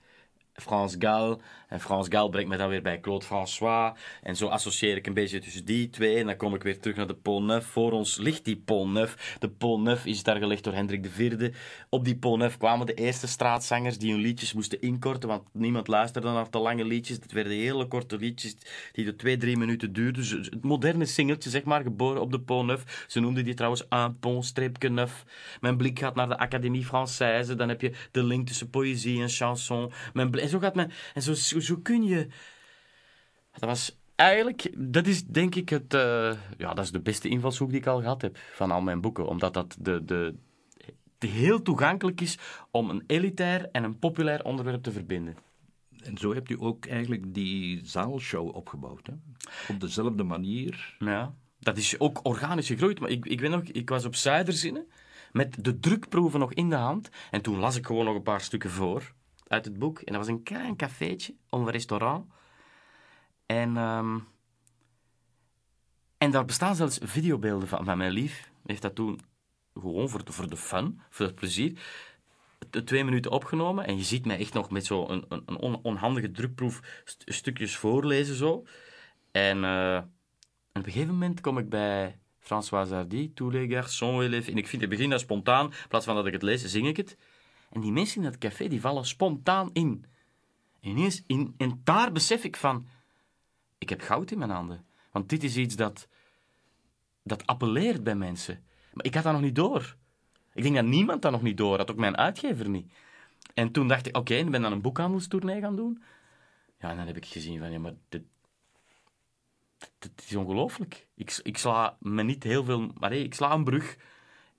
Frans Gal. En Frans Gal brengt me dan weer bij Claude François. En zo associeer ik een beetje tussen die twee. En dan kom ik weer terug naar de Pont Neuf. Voor ons ligt die Pont Neuf. De Pont Neuf is daar gelegd door Hendrik IV. Op die Pont Neuf kwamen de eerste straatzangers die hun liedjes moesten inkorten. Want niemand luisterde naar te lange liedjes. Het werden hele korte liedjes die de twee, drie minuten duurden. Het moderne singeltje, zeg maar, geboren op de Pont Neuf. Ze noemden die trouwens un pont-streepje. Mijn blik gaat naar de Académie Française. Dan heb je de link tussen poëzie en chanson. Mijn zo gaat men... En zo, zo zo kun je. Dat was eigenlijk, dat is denk ik het, uh, ja, dat is de beste invalshoek die ik al gehad heb van al mijn boeken. Omdat dat de, de, de heel toegankelijk is om een elitair en een populair onderwerp te verbinden. En zo hebt u ook eigenlijk die zaalshow opgebouwd, hè? Op dezelfde manier. Ja. dat is ook organisch gegroeid. Maar ik, ik weet nog, ik was op Zuiderzinnen met de drukproeven nog in de hand. En toen las ik gewoon nog een paar stukken voor uit het boek. En dat was een klein cafeetje, een restaurant. En, ehm, en daar bestaan zelfs videobeelden van. Van mijn lief heeft dat toen gewoon voor de, voor de fun, voor het plezier, twee minuten opgenomen. En je ziet mij echt nog met zo'n een, een, een on- onhandige drukproef st- stukjes voorlezen zo. En eh, op een gegeven moment kom ik bij François Hardy, Tous les garçons. En ik vind het begin dat spontaan. In plaats van dat ik het lees, zing ik het. En die mensen in het café, die vallen spontaan in. En ineens, in, en daar besef ik van... Ik heb goud in mijn handen. Want dit is iets dat... Dat appelleert bij mensen. Maar ik had dat nog niet door. Ik denk dat niemand dat nog niet door had. Ook mijn uitgever niet. En toen dacht ik, oké, ik ben dan een boekhandelstournee gaan doen. Ja, en dan heb ik gezien van, ja, maar dit, dit is ongelooflijk. Ik, ik sla me niet heel veel... Maar hey, ik sla een brug.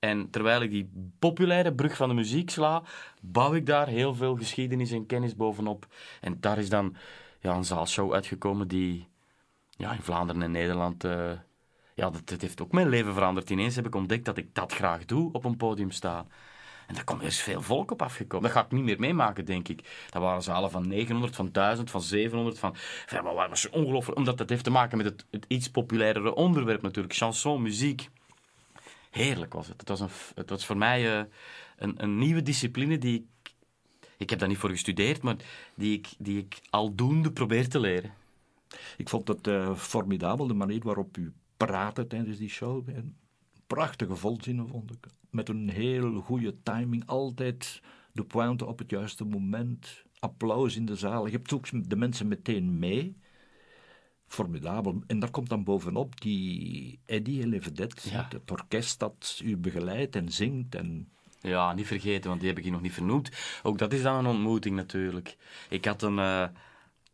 En terwijl ik die populaire brug van de muziek sla, bouw ik daar heel veel geschiedenis en kennis bovenop. En daar is dan ja, een zaalshow uitgekomen die ja, in Vlaanderen en Nederland... eh, ja, dat, heeft ook mijn leven veranderd. Ineens heb ik ontdekt dat ik dat graag doe, op een podium staan. En daar komt er eens veel volk op afgekomen. Dat ga ik niet meer meemaken, denk ik. Dat waren zalen van 900, van 1000, van 700, van... Ja, maar was ongelooflijk, omdat dat heeft te maken met het, het iets populairere onderwerp natuurlijk. Chanson, muziek. Heerlijk was het. Het was, een, het was voor mij eh, een, een nieuwe discipline die ik... Ik heb daar niet voor gestudeerd, maar die ik, die ik aldoende probeer te leren. Ik vond het eh, formidabel, de manier waarop u praatte tijdens die show. Prachtige volzinnen vond ik. Met een heel goede timing, altijd de pointe op het juiste moment. Applaus in de zaal. Je hebt ook de mensen meteen mee. Formidabel. En daar komt dan bovenop die Eddie Levedet, Ja. het orkest dat u begeleidt en zingt. En Ja, niet vergeten, want die heb ik hier nog niet vernoemd. Ook dat is dan een ontmoeting natuurlijk. Ik had een, eh,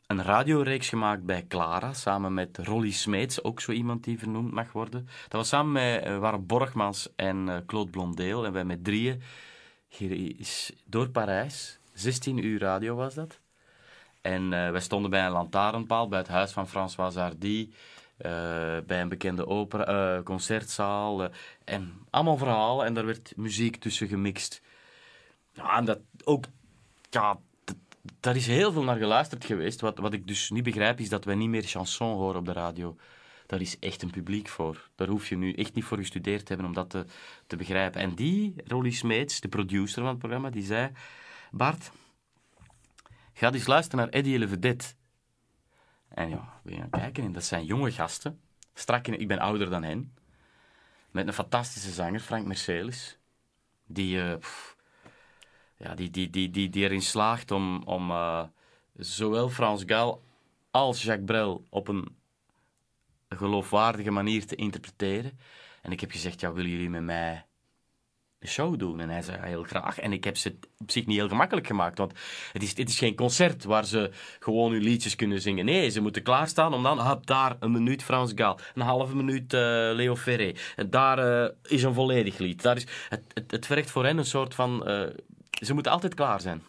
een radioreeks gemaakt bij Clara, samen met Rolly Smeets, ook zo iemand die vernoemd mag worden. Dat was samen met waren Borgmans en eh, Claude Blondeel. En wij met drieën hier is door Parijs. 16 uur radio was dat. En eh, wij stonden bij een lantaarnpaal bij het huis van François Hardy. eh, bij een bekende opera, eh, concertzaal. en allemaal verhalen. En daar werd muziek tussen gemixt. Ja, en dat ook... Ja, daar is heel veel naar geluisterd geweest. Wat, wat ik dus niet begrijp, is dat wij niet meer chanson horen op de radio. Daar is echt een publiek voor. Daar hoef je nu echt niet voor gestudeerd te hebben om dat te, te begrijpen. En die, Rolly Smeets, de producer van het programma, die zei... Bart, ga eens luisteren naar Eddie Levedet. En ja, we gaan kijken. En dat zijn jonge gasten. Strak in, ik ben ouder dan hen. Met een fantastische zanger, Frank Mercelis. Die, eh, ja, die, die, die, die, die erin slaagt om, om eh, zowel Frans Gal als Jacques Brel op een geloofwaardige manier te interpreteren. En ik heb gezegd, ja, willen jullie met mij show doen? En hij zei, heel graag. En ik heb ze op zich niet heel gemakkelijk gemaakt, want het is, het is geen concert waar ze gewoon hun liedjes kunnen zingen. Nee, ze moeten klaarstaan om dan, hop, daar een minuut Frans Gal, een halve minuut eh, Leo Ferré. En daar eh, is een volledig lied. Daar is, het, het, het vergt voor hen een soort van... eh, ze moeten altijd klaar zijn.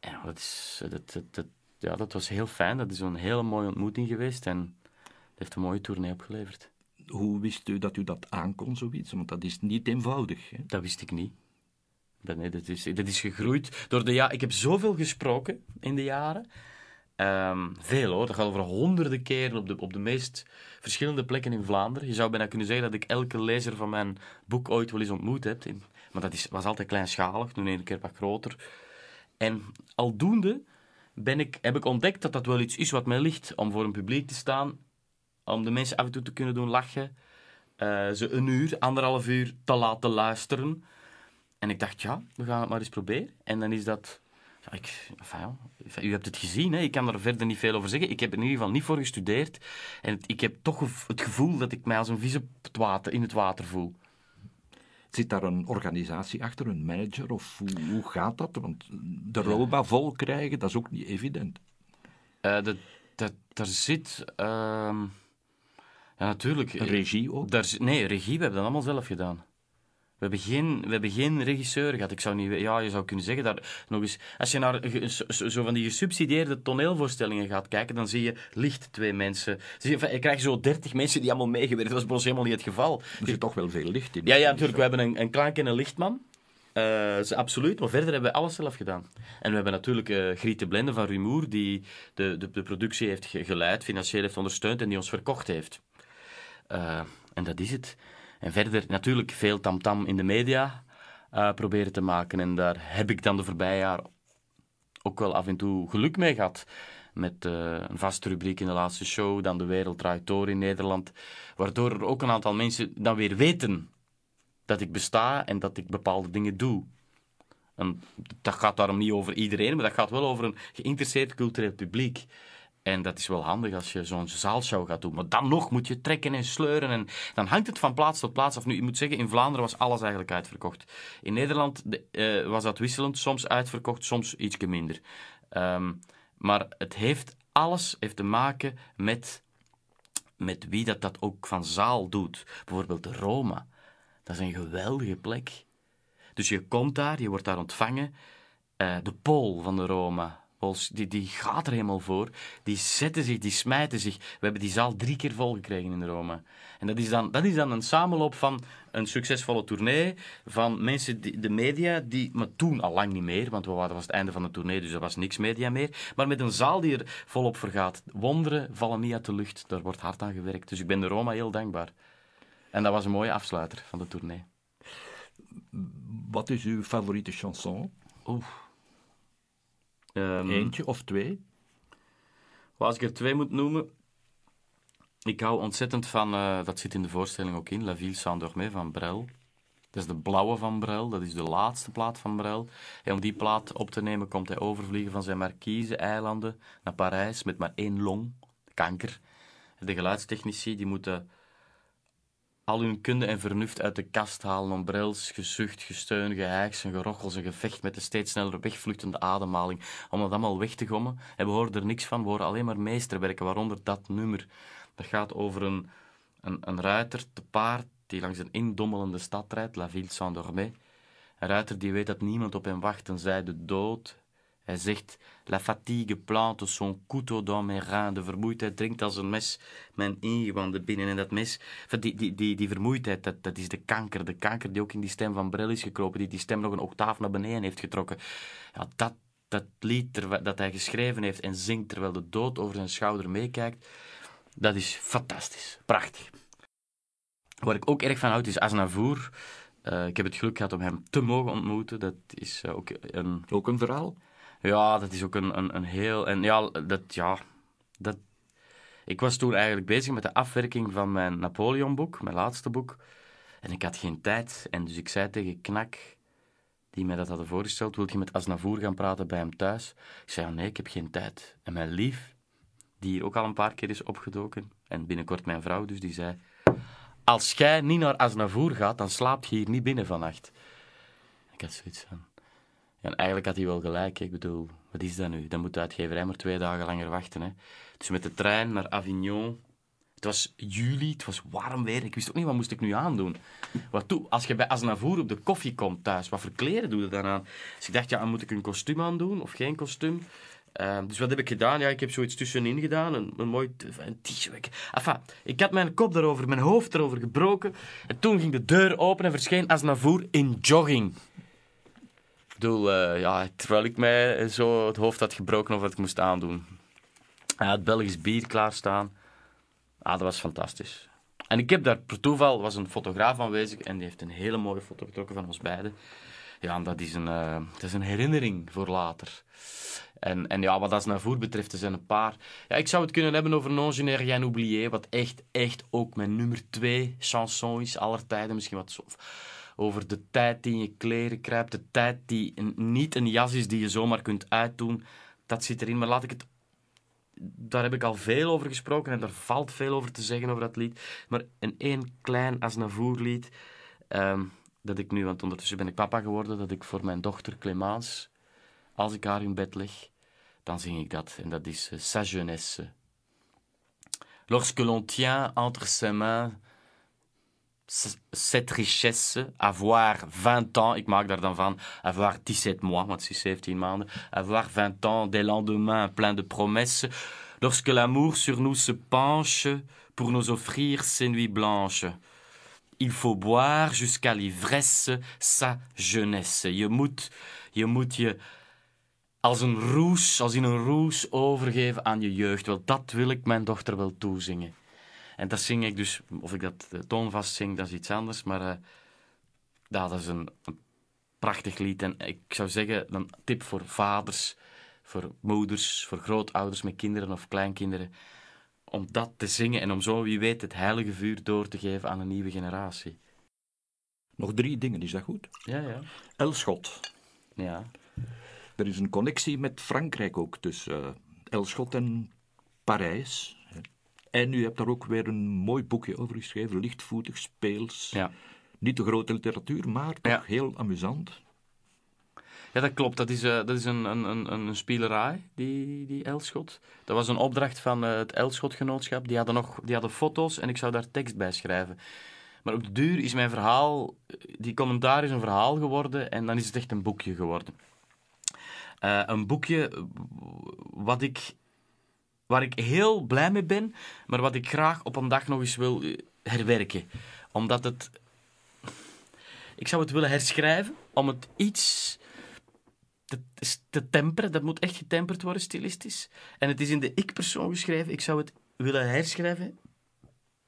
En dat, is, dat, dat, dat- ja, dat was heel fijn. Dat is een hele mooie ontmoeting geweest. En het heeft een mooie tournee opgeleverd. Hoe wist u dat u dat aankon, zoiets? Want dat is niet eenvoudig. Hè? Dat wist ik niet. Dat, nee, dat, is, dat is gegroeid door de ja. Ik heb zoveel gesproken in de jaren. Ehm, veel hoor. Dat gaat over honderden keren op de, op de meest verschillende plekken in Vlaanderen. Je zou bijna kunnen zeggen dat ik elke lezer van mijn boek ooit wel eens ontmoet heb. Maar dat is, was altijd kleinschalig, nu een keer wat groter. En aldoende ben ik, heb ik ontdekt dat dat wel iets is wat mij ligt. Om voor een publiek te staan, om de mensen af en toe te kunnen doen lachen. eh, ze een uur, anderhalf uur te laten luisteren. En ik dacht, ja, we gaan het maar eens proberen. En dan is dat... Ja, ik, enfin, ja, enfin, u hebt het gezien, hè. ik kan er verder niet veel over zeggen. Ik heb er in ieder geval niet voor gestudeerd. En het- ik heb toch het gevoel dat ik mij als een vis op het water, in het water voel. Zit daar een organisatie achter, een manager, of hoe, hoe gaat dat? Want de ROBA vol krijgen, dat is ook niet evident. Eh dat, dat, daar zit... ehm, ja, natuurlijk. Regie ook. Daar, nee, regie, we hebben dat allemaal zelf gedaan. We hebben, geen, we hebben geen regisseur gehad. Ik zou niet, ja, je zou kunnen zeggen daar nog eens. Als je naar zo zo van die gesubsidieerde toneelvoorstellingen gaat kijken, dan zie je licht twee mensen. Zie je, je krijgt zo dertig mensen die allemaal meegewerkt. Dat was bij ons helemaal niet het geval. Er zit toch wel veel licht in. Ja, ja, natuurlijk. We hebben een, een klank en een lichtman. Eh, absoluut, maar verder hebben we alles zelf gedaan. En we hebben natuurlijk eh Griet de Blende van Rumoer, die de, de, de productie heeft ge- geleid, financieel heeft ondersteund en die ons verkocht heeft. Eh, en dat is het. En verder natuurlijk veel tamtam in de media eh, proberen te maken. En daar heb ik dan de voorbije jaren ook wel af en toe geluk mee gehad. Met eh, een vaste rubriek in de laatste show, dan De Wereld Draait Door in Nederland. Waardoor er ook een aantal mensen dan weer weten dat ik besta en dat ik bepaalde dingen doe. En dat gaat daarom niet over iedereen, maar dat gaat wel over een geïnteresseerd cultureel publiek. En dat is wel handig als je zo'n zaalshow gaat doen. Maar dan nog moet je trekken en sleuren. En dan hangt het van plaats tot plaats af. Nu, je moet zeggen, in Vlaanderen was alles eigenlijk uitverkocht. In Nederland de, eh, was dat wisselend. Soms uitverkocht, soms ietsje minder. Ehm, maar het heeft, alles heeft te maken met, met wie dat, dat ook van zaal doet. Bijvoorbeeld de Roma. Dat is een geweldige plek. Dus je komt daar, je wordt daar ontvangen. Eh, de Pool van de Roma, Die, die gaat er helemaal voor. Die zetten zich, die smijten zich. We hebben die zaal drie keer volgekregen in de Roma. En dat is dan, dat is dan een samenloop van een succesvolle tournee, van mensen, die, de media, die, maar toen al lang niet meer, want we waren, dat was het einde van de tournee, dus er was niks media meer. Maar met een zaal die er volop voor gaat. Wonderen vallen niet uit de lucht, daar wordt hard aan gewerkt. Dus ik ben de Roma heel dankbaar. En dat was een mooie afsluiter van de tournee. Wat is uw favoriete chanson? Oeh. Ehm, Eentje of twee? Als ik er twee moet noemen. Ik hou ontzettend van, eh, dat zit in de voorstelling ook in, La Ville sans dormir van Brel. Dat is de blauwe van Brel, dat is de laatste plaat van Brel. En om die plaat op te nemen komt hij overvliegen van zijn Marquise-eilanden naar Parijs met maar één long, kanker. De geluidstechnici die moeten al hun kunde en vernuft uit de kast halen om Brels gezucht, gesteun, gehijgs en gerochels, een gevecht met de steeds sneller wegvluchtende ademhaling, om dat allemaal weg te gommen. En we horen er niks van, we horen alleen maar meesterwerken, waaronder dat nummer. Dat gaat over een, een, een ruiter te paard die langs een indommelende stad rijdt, La Ville sans dormir. Een ruiter die weet dat niemand op hem wacht tenzij de dood. Hij zegt, la fatigue plante son couteau dans mes reins. De vermoeidheid dringt als een mes mijn ingewanden binnen. En dat mes, die, die, die, die vermoeidheid, dat, dat is de kanker. De kanker die ook in die stem van Brel is gekropen, die die stem nog een octaaf naar beneden heeft getrokken. Ja, dat, dat lied dat hij geschreven heeft en zingt terwijl de dood over zijn schouder meekijkt, dat is fantastisch. Prachtig. Waar ik ook erg van houd is Aznavour. Eh, ik heb het geluk gehad om hem te mogen ontmoeten. Dat is eh, ook een Ook een verhaal? Ja, dat is ook een, een, een heel... En ja, dat, ja, dat... Ik was toen eigenlijk bezig met de afwerking van mijn Napoleon-boek, mijn laatste boek. En ik had geen tijd. En dus ik zei tegen Knak, die mij dat hadden voorgesteld, wil je met Asnavour gaan praten bij hem thuis? Ik zei, nee, ik heb geen tijd. En mijn lief, die hier ook al een paar keer is opgedoken, en binnenkort mijn vrouw dus, die zei... Als jij niet naar Asnavour gaat, dan slaapt je hier niet binnen vannacht. Ik had zoiets van... En eigenlijk had hij wel gelijk. Ik bedoel, wat is dat nu? Dan moet de uitgeverij maar twee dagen langer wachten. Hè. Dus met de trein naar Avignon. Het was juli, het was warm weer. Ik wist ook niet, wat moest ik nu aandoen? Wat toe, als je bij Aznavour op de koffie komt thuis, wat voor kleren doe je dan aan? Dus ik dacht, ja, moet ik een kostuum aandoen of geen kostuum? Ehm, dus wat heb ik gedaan? Ja, ik heb zoiets tussenin gedaan. Een, een mooi t-shirt. Ik had mijn kop daarover, mijn hoofd erover gebroken. En toen ging de deur open en verscheen Aznavour in jogging. Bedoel, eh, ja, terwijl ik mij zo het hoofd had gebroken of wat ik moest aandoen. Hij had Belgisch bier klaarstaan. Ah, dat was fantastisch. En ik heb daar per toeval, was een fotograaf aanwezig en die heeft een hele mooie foto getrokken van ons beiden. Ja, dat is een, dat is een herinnering voor later. En, en ja, wat Aznavour betreft, er zijn een paar... Ja, ik zou het kunnen hebben over Non n'ai rien oublié, wat echt, echt ook mijn nummer twee chanson is, aller tijden. Misschien wat zo, over de tijd die in je kleren kruipt, de tijd die niet een jas is die je zomaar kunt uitdoen. Dat zit erin, maar laat ik het... Daar heb ik al veel over gesproken en daar valt veel over te zeggen over dat lied. Maar een één klein Aznavour-lied, ehm, dat ik nu, want ondertussen ben ik papa geworden, dat ik voor mijn dochter Clémence, als ik haar in bed leg, dan zing ik dat. En dat is eh, Sa jeunesse. Lorsque l'on tient entre ses mains cette richesse, avoir 20 ans, ik maak daar dan van, avoir 17 mois, want is 17 maanden, avoir 20 ans, des lendemains pleins de promesses, lorsque l'amour sur nous se penche pour nous offrir ses nuits blanches. Il faut boire jusqu'à l'ivresse sa jeunesse. Je moet, je moet je als een roes, als in een roes overgeven aan je jeugd. Wel, dat wil ik mijn dochter wel toezingen. En dat zing ik dus, of ik dat toonvast zing, dat is iets anders. Maar uh, dat is een, een, prachtig lied. En ik zou zeggen, een tip voor vaders, voor moeders, voor grootouders met kinderen of kleinkinderen. Om dat te zingen en om zo, wie weet, het heilige vuur door te geven aan een nieuwe generatie. Nog drie dingen, is dat goed? Ja, ja. Elschot. Ja. Er is een connectie met Frankrijk ook, tussen uh, Elschot en Parijs. En u hebt daar ook weer een mooi boekje over geschreven, lichtvoetig, speels. Ja. Niet de grote literatuur, maar toch Ja. heel amusant. Ja, dat klopt. Dat is, eh, dat is een, een, een, een spelerij, die, die Elschot. Dat was een opdracht van eh, het Elschotgenootschap. Die hadden, nog, die hadden foto's en ik zou daar tekst bij schrijven. Maar op de duur is mijn verhaal... Die commentaar is een verhaal geworden en dan is het echt een boekje geworden. Eh, een boekje wat ik, waar ik heel blij mee ben, maar wat ik graag op een dag nog eens wil eh, herwerken. Omdat het... Ik zou het willen herschrijven, om het iets te, te temperen. Dat moet echt getemperd worden, stilistisch. En het is in de ik-persoon geschreven. Ik zou het willen herschrijven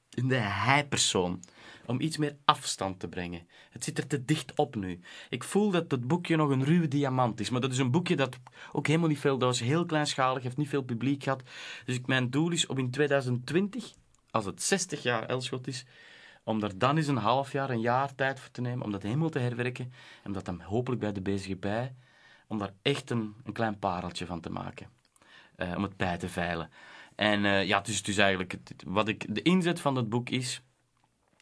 in de hij-persoon. Om iets meer afstand te brengen. Het zit er te dicht op nu. Ik voel dat het boekje nog een ruwe diamant is. Maar dat is een boekje dat ook helemaal niet veel... Dat was heel kleinschalig, heeft niet veel publiek gehad. Dus mijn doel is om in 2020, als het 60 jaar Elschot is... Om daar dan eens een half jaar, een jaar tijd voor te nemen. Om dat helemaal te herwerken. En dat dan hopelijk bij de bezige bij... Om daar echt een, een klein pareltje van te maken. Eh, om het bij te veilen. En eh, ja, dus, dus eigenlijk... het- het- Wat ik, de inzet van het boek is...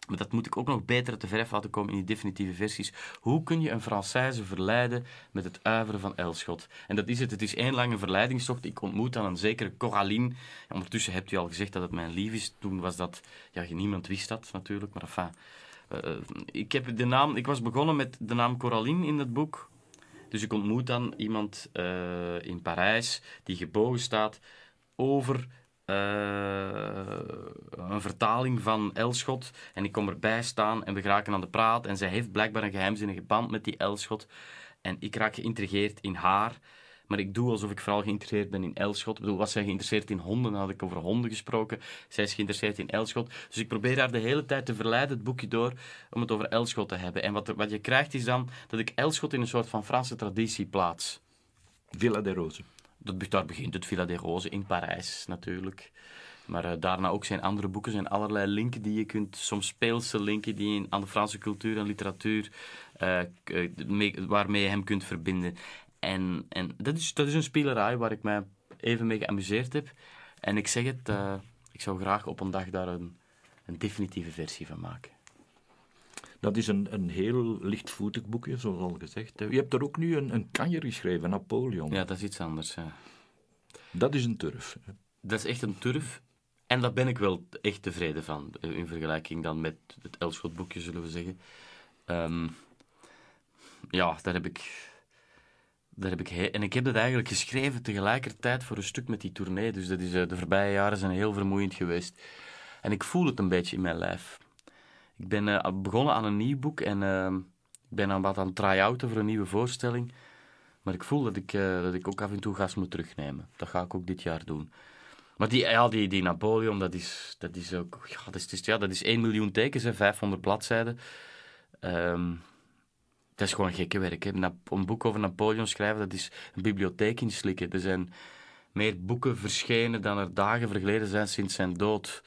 Maar dat moet ik ook nog beter te verf laten komen in die definitieve versies. Hoe kun je een Française verleiden met het uiveren van Elschot? En dat is het. Het is één lange verleidingstocht. Ik ontmoet dan een zekere Coraline. En ondertussen hebt u al gezegd dat het mijn lief is. Toen was dat... Ja, niemand wist dat natuurlijk. Maar enfin... eh, ik, heb de naam, ik was begonnen met de naam Coraline in het boek. Dus ik ontmoet dan iemand eh, in Parijs die gebogen staat over eh, een vertaling van Elschot. En ik kom erbij staan en we geraken aan de praat. En zij heeft blijkbaar een geheimzinnige band met die Elschot. En ik raak geïntrigeerd in haar. Maar ik doe alsof ik vooral geïnteresseerd ben in Elschot. Ik bedoel, was zij geïnteresseerd in honden? Dan had ik over honden gesproken. Zij is geïnteresseerd in Elschot. Dus ik probeer haar de hele tijd te verleiden, het boekje door, om het over Elschot te hebben. En wat, wat je krijgt is dan dat ik Elschot in een soort van Franse traditie plaats. Villa de Rose. Dat, daar begint het Villa des Roses in Parijs natuurlijk. Maar eh, daarna ook zijn andere boeken, zijn allerlei linken die je kunt, soms speelse linken die je aan de Franse cultuur en literatuur, eh, eh, mee- waarmee je hem kunt verbinden. En, en dat, is, dat is een spelerij waar ik mij even mee geamuseerd heb. En ik zeg het, ik zou graag op een dag daar een, een definitieve versie van maken. Dat is een, een heel lichtvoetig boekje, zoals al gezegd. Je hebt er ook nu een, een kanjer geschreven, Napoleon. Ja, dat is iets anders. ja. Dat is een turf. Dat is echt een turf. En daar ben ik wel echt tevreden van. eh, In vergelijking dan met het Elschot-boekje, zullen we zeggen. Ehm, ja, daar heb ik... Daar heb ik en ik heb dat eigenlijk geschreven tegelijkertijd voor een stuk met die tournee. Dus dat is, eh, de voorbije jaren zijn heel vermoeiend geweest. En ik voel het een beetje in mijn lijf. Ik ben eh, begonnen aan een nieuw boek en ehm, ik ben aan wat aan het try-outen voor een nieuwe voorstelling. Maar ik voel dat ik, eh, dat ik ook af en toe gas moet terugnemen. Dat ga ik ook dit jaar doen. Maar die, ja, die, die Napoleon, dat is, dat is ook... Ja, dat is, ja, dat is 1 miljoen tekens, hè, 500 bladzijden. Ehm, dat is gewoon gekke werk. Hè. Een boek over Napoleon schrijven, dat is een bibliotheek inslikken. Er zijn meer boeken verschenen dan er dagen vergeleden zijn sinds zijn dood.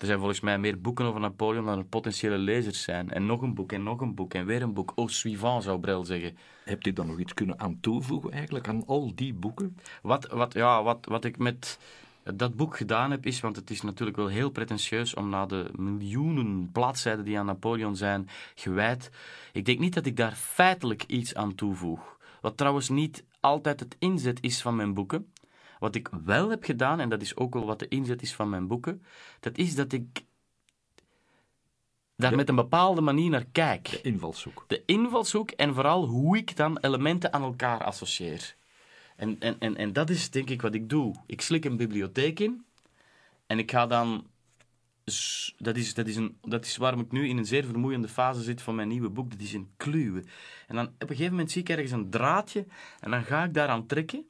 Er zijn volgens mij meer boeken over Napoleon dan er potentiële lezers zijn. En nog een boek, en nog een boek, en weer een boek. Au suivant, zou Brel zeggen. Hebt u dan nog iets kunnen aan toevoegen eigenlijk aan al die boeken? Wat, wat, ja, wat, wat ik met dat boek gedaan heb, is, want het is natuurlijk wel heel pretentieus om na de miljoenen bladzijden die aan Napoleon zijn gewijd. Ik denk niet dat ik daar feitelijk iets aan toevoeg. Wat trouwens niet altijd het inzet is van mijn boeken. Wat ik wel heb gedaan, en dat is ook wel wat de inzet is van mijn boeken, dat is dat ik daar met een bepaalde manier naar kijk. De invalshoek. De invalshoek en vooral hoe ik dan elementen aan elkaar associeer. En, en, en, en dat is denk ik wat ik doe. Ik slik een bibliotheek in en ik ga dan. Dat is, dat, is een, dat is waarom ik nu in een zeer vermoeiende fase zit van mijn nieuwe boek. Dat is een kluwen. En dan op een gegeven moment zie ik ergens een draadje en dan ga ik daaraan trekken.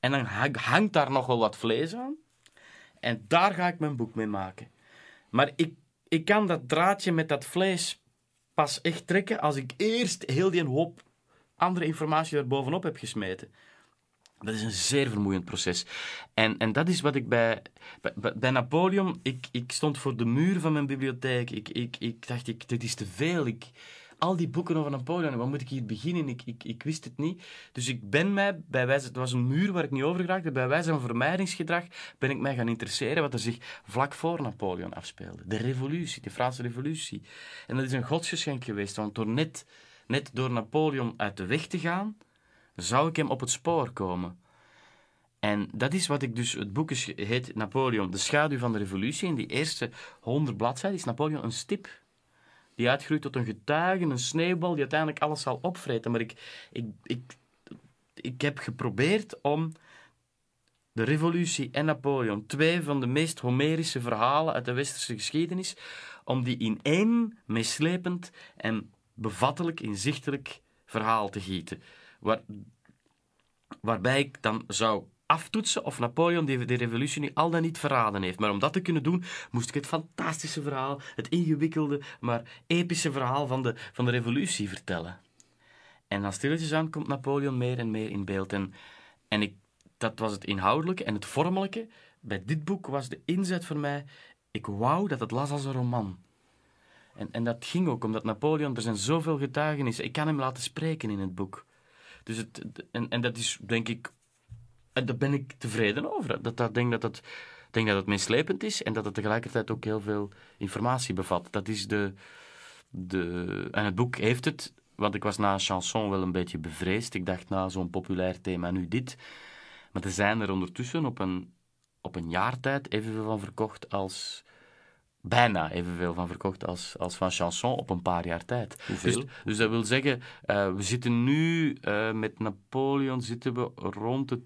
En dan hangt daar nog wel wat vlees aan. En daar ga ik mijn boek mee maken. Maar ik, ik kan dat draadje met dat vlees pas echt trekken als ik eerst heel die hoop andere informatie er bovenop heb gesmeten. Dat is een zeer vermoeiend proces. En, en dat is wat ik bij, bij, Napoleon... Ik, ik stond voor de muur van mijn bibliotheek. Ik, ik, ik dacht, ik, dit is te veel. Ik, al die boeken over Napoleon, waar moet ik hier beginnen? Ik, ik, ik wist het niet. Dus ik ben mij, bij wijze, het was een muur waar ik niet over geraakte, bij wijze van vermijdingsgedrag ben ik mij gaan interesseren wat er zich vlak voor Napoleon afspeelde. De revolutie, de Franse revolutie. En dat is een godsgeschenk geweest, want door net, net door Napoleon uit de weg te gaan, zou ik hem op het spoor komen. En dat is wat ik dus, het boek is, heet Napoleon, de schaduw van de revolutie. In die eerste honderd bladzijden is Napoleon een stip die uitgroeit tot een getuige, een sneeuwbal die uiteindelijk alles zal opvreten. Maar ik, ik, ik, ik heb geprobeerd om de revolutie en Napoleon, twee van de meest homerische verhalen uit de westerse geschiedenis, om die in één meeslepend en bevattelijk, inzichtelijk verhaal te gieten. Waar, waarbij ik dan zou aftoetsen of Napoleon de, de revolutie nu al dan niet verraden heeft. Maar om dat te kunnen doen, moest ik het fantastische verhaal, het ingewikkelde, maar epische verhaal van de, van de revolutie vertellen. En dan stilletjes aan komt Napoleon meer en meer in beeld. En, en ik, dat was het inhoudelijke en het vormelijke. Bij dit boek was de inzet voor mij, ik wou dat het las als een roman. En, en dat ging ook omdat Napoleon, er zijn zoveel getuigenissen, ik kan hem laten spreken in het boek. Dus het, en, en dat is denk ik en daar ben ik tevreden over. Dat, dat, denk dat het, denk dat het meeslepend is en dat het tegelijkertijd ook heel veel informatie bevat. Dat is de, de... En het boek heeft het, want ik was na een chanson wel een beetje bevreesd. Ik dacht, na zo'n populair thema, nu dit. Maar er zijn er ondertussen op een, op een jaar tijd evenveel van verkocht als bijna evenveel van verkocht als, als van chanson op een paar jaar tijd. Hoeveel? Dus, dus dat wil zeggen, uh, we zitten nu uh, met Napoleon zitten we rond de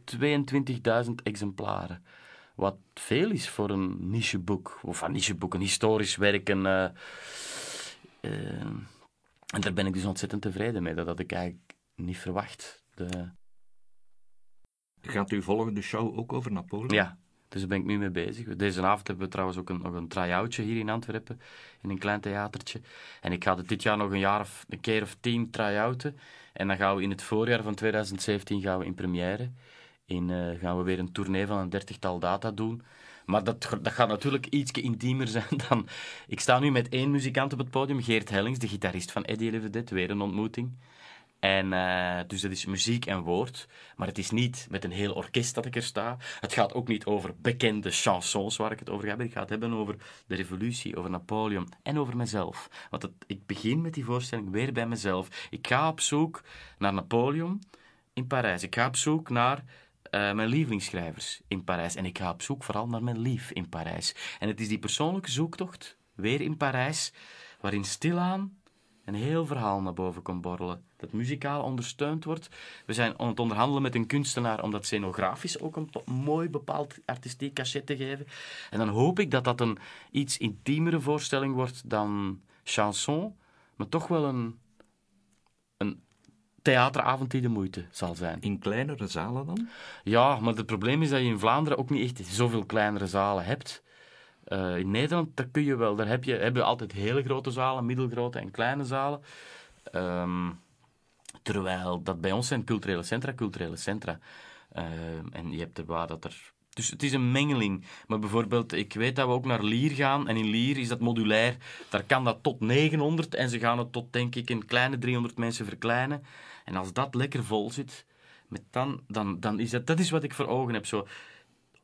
22.000 exemplaren. Wat veel is voor een nicheboek, of een nicheboek, een historisch werk. Een, uh, en daar ben ik dus ontzettend tevreden mee. Dat had ik eigenlijk niet verwacht. De... Gaat uw volgende show ook over Napoleon? Ja, dus daar ben ik nu mee bezig. Deze avond hebben we trouwens ook een, nog een try-outje hier in Antwerpen, in een klein theatertje. En ik ga het dit jaar nog een jaar of een keer of tien try-outen. En dan gaan we in het voorjaar van 2017 gaan we in première. In, uh, gaan we weer een tournee van een dertigtal data doen. Maar dat, dat gaat natuurlijk iets intiemer [LAUGHS] zijn dan... Ik sta nu met één muzikant op het podium, Geert Hellings, de gitarist van Eddie Levedet, weer een ontmoeting. En, uh, dus dat is muziek en woord. Maar het is niet met een heel orkest dat ik er sta. Het gaat ook niet over bekende chansons waar ik het over heb. Ik ga het hebben over de revolutie, over Napoleon en over mezelf. Want ik begin met die voorstelling weer bij mezelf. Ik ga op zoek naar Napoleon in Parijs. Ik ga op zoek naar uh, mijn lievelingsschrijvers in Parijs. En ik ga op zoek vooral naar mijn lief in Parijs. En het is die persoonlijke zoektocht, weer in Parijs, waarin stilaan een heel verhaal naar boven komt borrelen. Dat muzikaal ondersteund wordt. We zijn aan het onderhandelen met een kunstenaar om dat scenografisch ook een mooi bepaald artistiek cachet te geven. En dan hoop ik dat dat een iets intiemere voorstelling wordt dan chanson, maar toch wel een, een theateravond die de moeite zal zijn. In kleinere zalen dan? Ja, maar het probleem is dat je in Vlaanderen ook niet echt zoveel kleinere zalen hebt. Uh, in Nederland, daar kun je wel, daar heb je, hebben we altijd hele grote zalen, middelgrote en kleine zalen. Um, terwijl dat bij ons zijn culturele centra, culturele centra. Uh, en je hebt er waar dat er dus het is een mengeling. Maar bijvoorbeeld, ik weet dat we ook naar Lier gaan. En in Lier is dat modulair. Daar kan dat tot 900. En ze gaan het tot, denk ik, een kleine 300 mensen verkleinen. En als dat lekker vol zit, met dan, dan, dan is dat, dat is wat ik voor ogen heb. Zo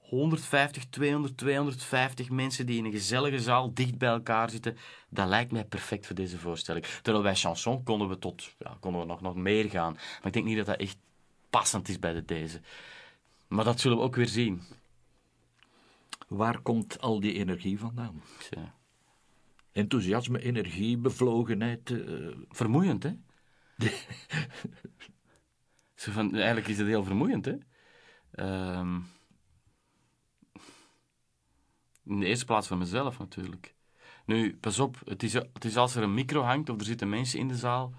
150, 200, 250 mensen die in een gezellige zaal dicht bij elkaar zitten. Dat lijkt mij perfect voor deze voorstelling. Terwijl bij chanson konden we tot ja, konden we nog, nog meer gaan. Maar ik denk niet dat dat echt passend is bij de deze. Maar dat zullen we ook weer zien. Waar komt al die energie vandaan? Ja. Enthousiasme, energie, bevlogenheid. eh, Vermoeiend, hè? Zo van, eigenlijk is het heel vermoeiend, hè? Ehm, in de eerste plaats van mezelf, natuurlijk. Nu, pas op, het is, het is als er een micro hangt of er zitten mensen in de zaal,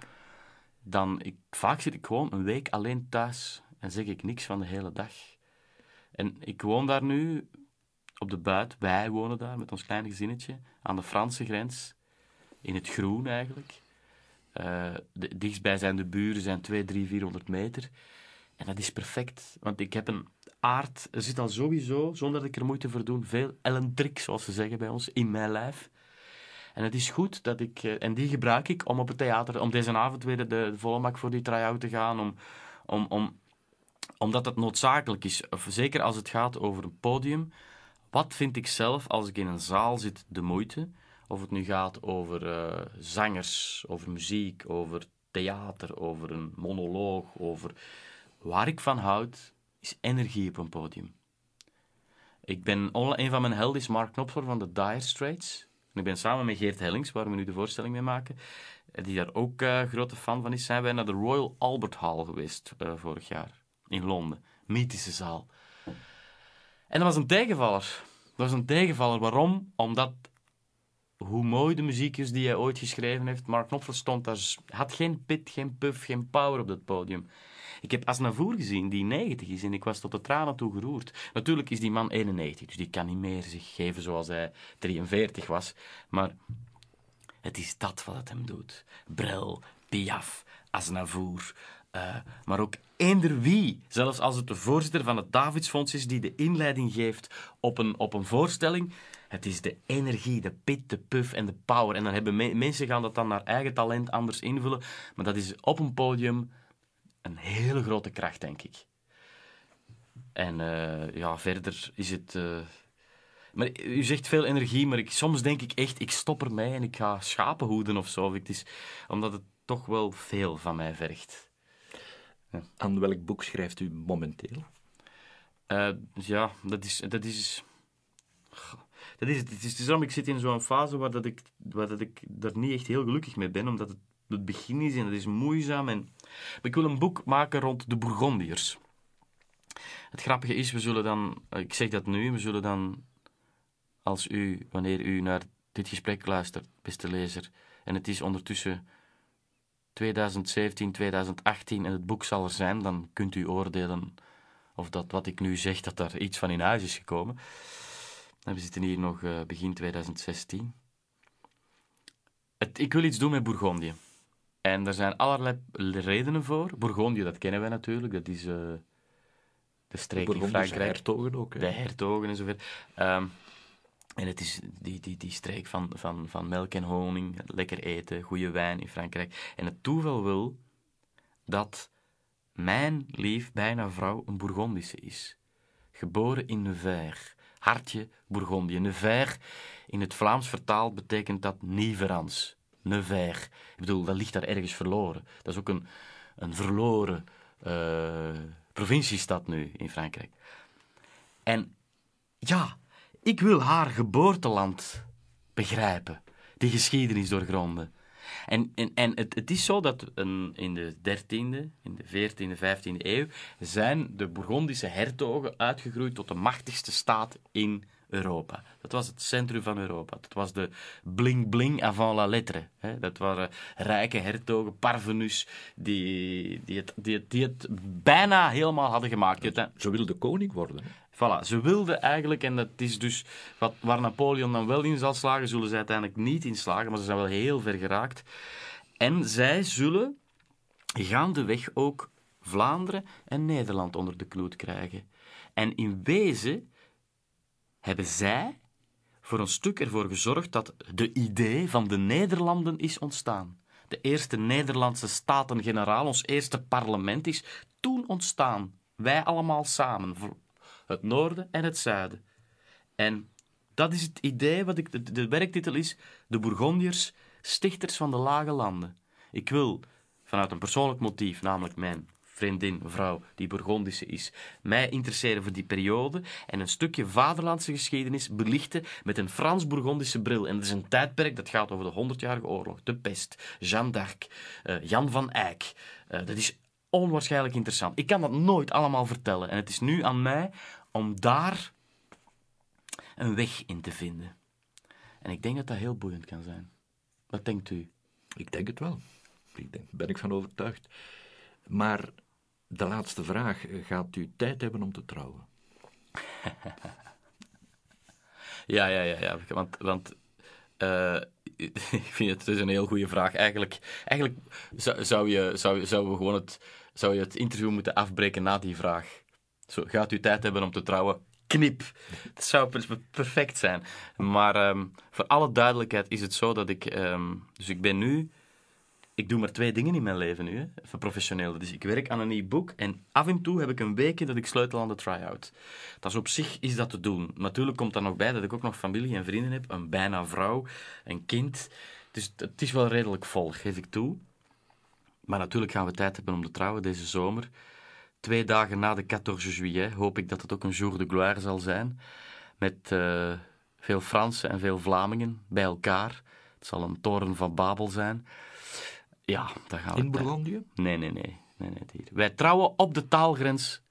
dan ik, vaak zit ik gewoon een week alleen thuis en zeg ik niks van de hele dag. En ik woon daar nu op de buit, wij wonen daar met ons kleine gezinnetje, aan de Franse grens, in het groen eigenlijk. Eh, de dichtstbij zijn de buren zijn 2, 3, 400 meter. En dat is perfect, want ik heb een aard. Er zit al sowieso, zonder dat ik er moeite voor doe, veel ellentrik, zoals ze zeggen bij ons, in mijn lijf. En het is goed dat ik, eh, en die gebruik ik om op het theater, om deze avond weer de, de volle mak voor die try-out te gaan, om, om, om, omdat het noodzakelijk is. Zeker als het gaat over een podium. Wat vind ik zelf als ik in een zaal zit de moeite? Of het nu gaat over eh, zangers, over muziek, over theater, over een monoloog, over waar ik van houd, is energie op een podium. Ik ben, een van mijn helden is Mark Knopfler van de Dire Straits. En ik ben samen met Geert Hellings, waar we nu de voorstelling mee maken, eh, die daar ook eh, grote fan van is, zijn wij naar de Royal Albert Hall geweest eh, vorig jaar in Londen. Mythische zaal. En dat was een tegenvaller. Dat was een tegenvaller. Waarom? Omdat hoe mooi de muziek is die hij ooit geschreven heeft. Mark Knopfler stond daar, had geen pit, geen puff, geen power op dat podium. Ik heb Asnavour gezien, die 90 is, en ik was tot de tranen toe geroerd. Natuurlijk is die man 91, dus die kan niet meer zich geven zoals hij 43 was. Maar het is dat wat het hem doet. Brel, Piaf, Asnavour, eh, maar ook eender wie. Zelfs als het de voorzitter van het Davidsfonds is die de inleiding geeft op een, op een voorstelling. Het is de energie, de pit, de puff en de power. En dan hebben me- mensen gaan dat dan naar eigen talent anders invullen. Maar dat is op een podium een hele grote kracht, denk ik. En eh, ja, verder is het... eh, maar u zegt veel energie, maar ik, soms denk ik echt, ik stop ermee en ik ga schapen hoeden of zo. Het is, omdat het toch wel veel van mij vergt. Aan welk boek schrijft u momenteel? Eh, ja, dat is... Dat is dat is, het, het is, het is ik zit in zo'n fase waar, dat ik, waar dat ik er niet echt heel gelukkig mee ben, omdat het het begin is en het is moeizaam. En... Maar ik wil een boek maken rond de Bourgondiërs. Het grappige is, we zullen dan... Ik zeg dat nu, we zullen dan... Als u, wanneer u naar dit gesprek luistert, beste lezer, en het is ondertussen 2017, 2018 en het boek zal er zijn, dan kunt u oordelen of dat wat ik nu zeg, dat daar iets van in huis is gekomen. En we zitten hier nog eh, begin 2016. Het, ik wil iets doen met Bourgondië. En er zijn allerlei redenen voor. Bourgondië, dat kennen wij natuurlijk. Dat is eh, de streek in Frankrijk. hertogen ook. hè? De hertogen en zo verder. Ehm, en het is die, die, die streek van, van, van melk en honing, lekker eten, goede wijn in Frankrijk. En het toeval wil dat mijn lief, bijna vrouw, een Bourgondische is. Geboren in Nevers. Hartje Bourgondië. Nevers, in het Vlaams vertaald, betekent dat Niverans. Nevers. Ik bedoel, dat ligt daar ergens verloren. Dat is ook een, een verloren eh, provinciestad nu in Frankrijk. En ja, ik wil haar geboorteland begrijpen, die geschiedenis doorgronden. En, en, en het, het is zo dat een, in de 13e, in de 14e, 15e eeuw zijn de Bourgondische hertogen uitgegroeid tot de machtigste staat in Europa. Dat was het centrum van Europa. Dat was de bling-bling avant la lettre. Dat waren rijke hertogen, parvenus, die, die, het, die, het, die het bijna helemaal hadden gemaakt. Die het- Zo wil de koning worden. Voilà, ze wilden eigenlijk, en dat is dus wat, waar Napoleon dan wel in zal slagen, zullen ze uiteindelijk niet in slagen, maar ze zijn wel heel ver geraakt. En zij zullen gaandeweg ook Vlaanderen en Nederland onder de knoet krijgen. En in wezen hebben zij voor een stuk ervoor gezorgd dat de idee van de Nederlanden is ontstaan. De eerste Nederlandse Staten-Generaal, ons eerste parlement, is toen ontstaan. Wij allemaal samen, het noorden en het zuiden. En dat is het idee, wat ik, de, de werktitel is De Bourgondiërs, stichters van de lage landen. Ik wil vanuit een persoonlijk motief, namelijk mijn vriendin, vrouw, die Burgondische is, mij interesseren voor die periode en een stukje vaderlandse geschiedenis belichten met een Frans-Burgondische bril. En dat is een tijdperk dat gaat over de 100-jarige oorlog, de pest, Jeanne d'Arc, uh, Jan van Eyck. Uh, dat is onwaarschijnlijk interessant. Ik kan dat nooit allemaal vertellen en het is nu aan mij om daar een weg in te vinden. En ik denk dat dat heel boeiend kan zijn. Wat denkt u? Ik denk het wel. Ik denk, ben ik van overtuigd. Maar de laatste vraag. Gaat u tijd hebben om te trouwen? [LAUGHS] ja, ja, ja. ja. Want, want uh, [LAUGHS] ik vind het dus een heel goede vraag. Eigenlijk, eigenlijk zou, je, zou, zou, we gewoon het, zou je het interview moeten afbreken na die vraag. Zo, gaat u tijd hebben om te trouwen? knip. Dat zou perfect zijn. Maar um, voor alle duidelijkheid is het zo dat ik... Um, dus ik ben nu... Ik doe maar twee dingen in mijn leven nu, voor professioneel. Dus ik werk aan een nieuw boek en af en toe heb ik een weekje dat ik sleutel aan de try-out. Dat is op zich is dat te doen. Natuurlijk komt daar nog bij dat ik ook nog familie en vrienden heb, een bijna vrouw, een kind. Dus het is wel redelijk vol, geef ik toe. Maar natuurlijk gaan we tijd hebben om te trouwen deze zomer. Twee dagen na de 14 juillet hoop ik dat het ook een jour de gloire zal zijn. Met uh, veel Fransen en veel Vlamingen bij elkaar. Het zal een toren van Babel zijn. Ja, daar gaan we. In Bourgondië? Nee, nee, nee. nee, nee hier. Wij trouwen op de taalgrens.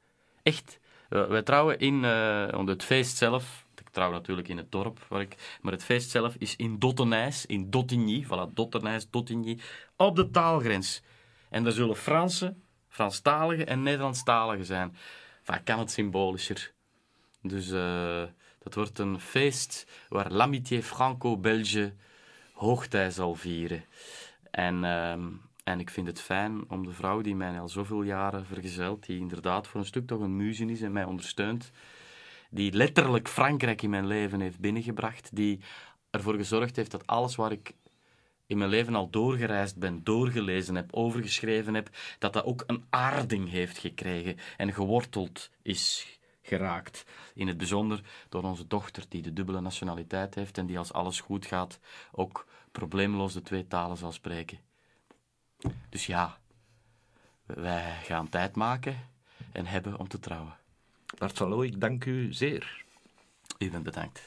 Echt. wij trouwen in uh, het feest zelf. Ik trouw natuurlijk in het dorp, waar ik, maar het feest zelf is in Dottenijs, in Dottigny. Voilà, Dottenijs, Dottigny. Op de taalgrens. En daar zullen Fransen, Franstaligen en Nederlandstaligen zijn. Vaak kan het symbolischer. Dus uh, dat wordt een feest waar l'amitié franco-belge hoogtij zal vieren. En, uh, en ik vind het fijn om de vrouw die mij al zoveel jaren vergezelt, die inderdaad voor een stuk toch een muze is en mij ondersteunt, die letterlijk Frankrijk in mijn leven heeft binnengebracht, die ervoor gezorgd heeft dat alles waar ik in mijn leven al doorgereisd ben, doorgelezen heb, overgeschreven heb, dat dat ook een aarding heeft gekregen en geworteld is geraakt. In het bijzonder door onze dochter, die de dubbele nationaliteit heeft en die als alles goed gaat ook probleemloos de twee talen zal spreken. Dus ja, wij gaan tijd maken en hebben om te trouwen. Bart ik dank u zeer. U bent bedankt.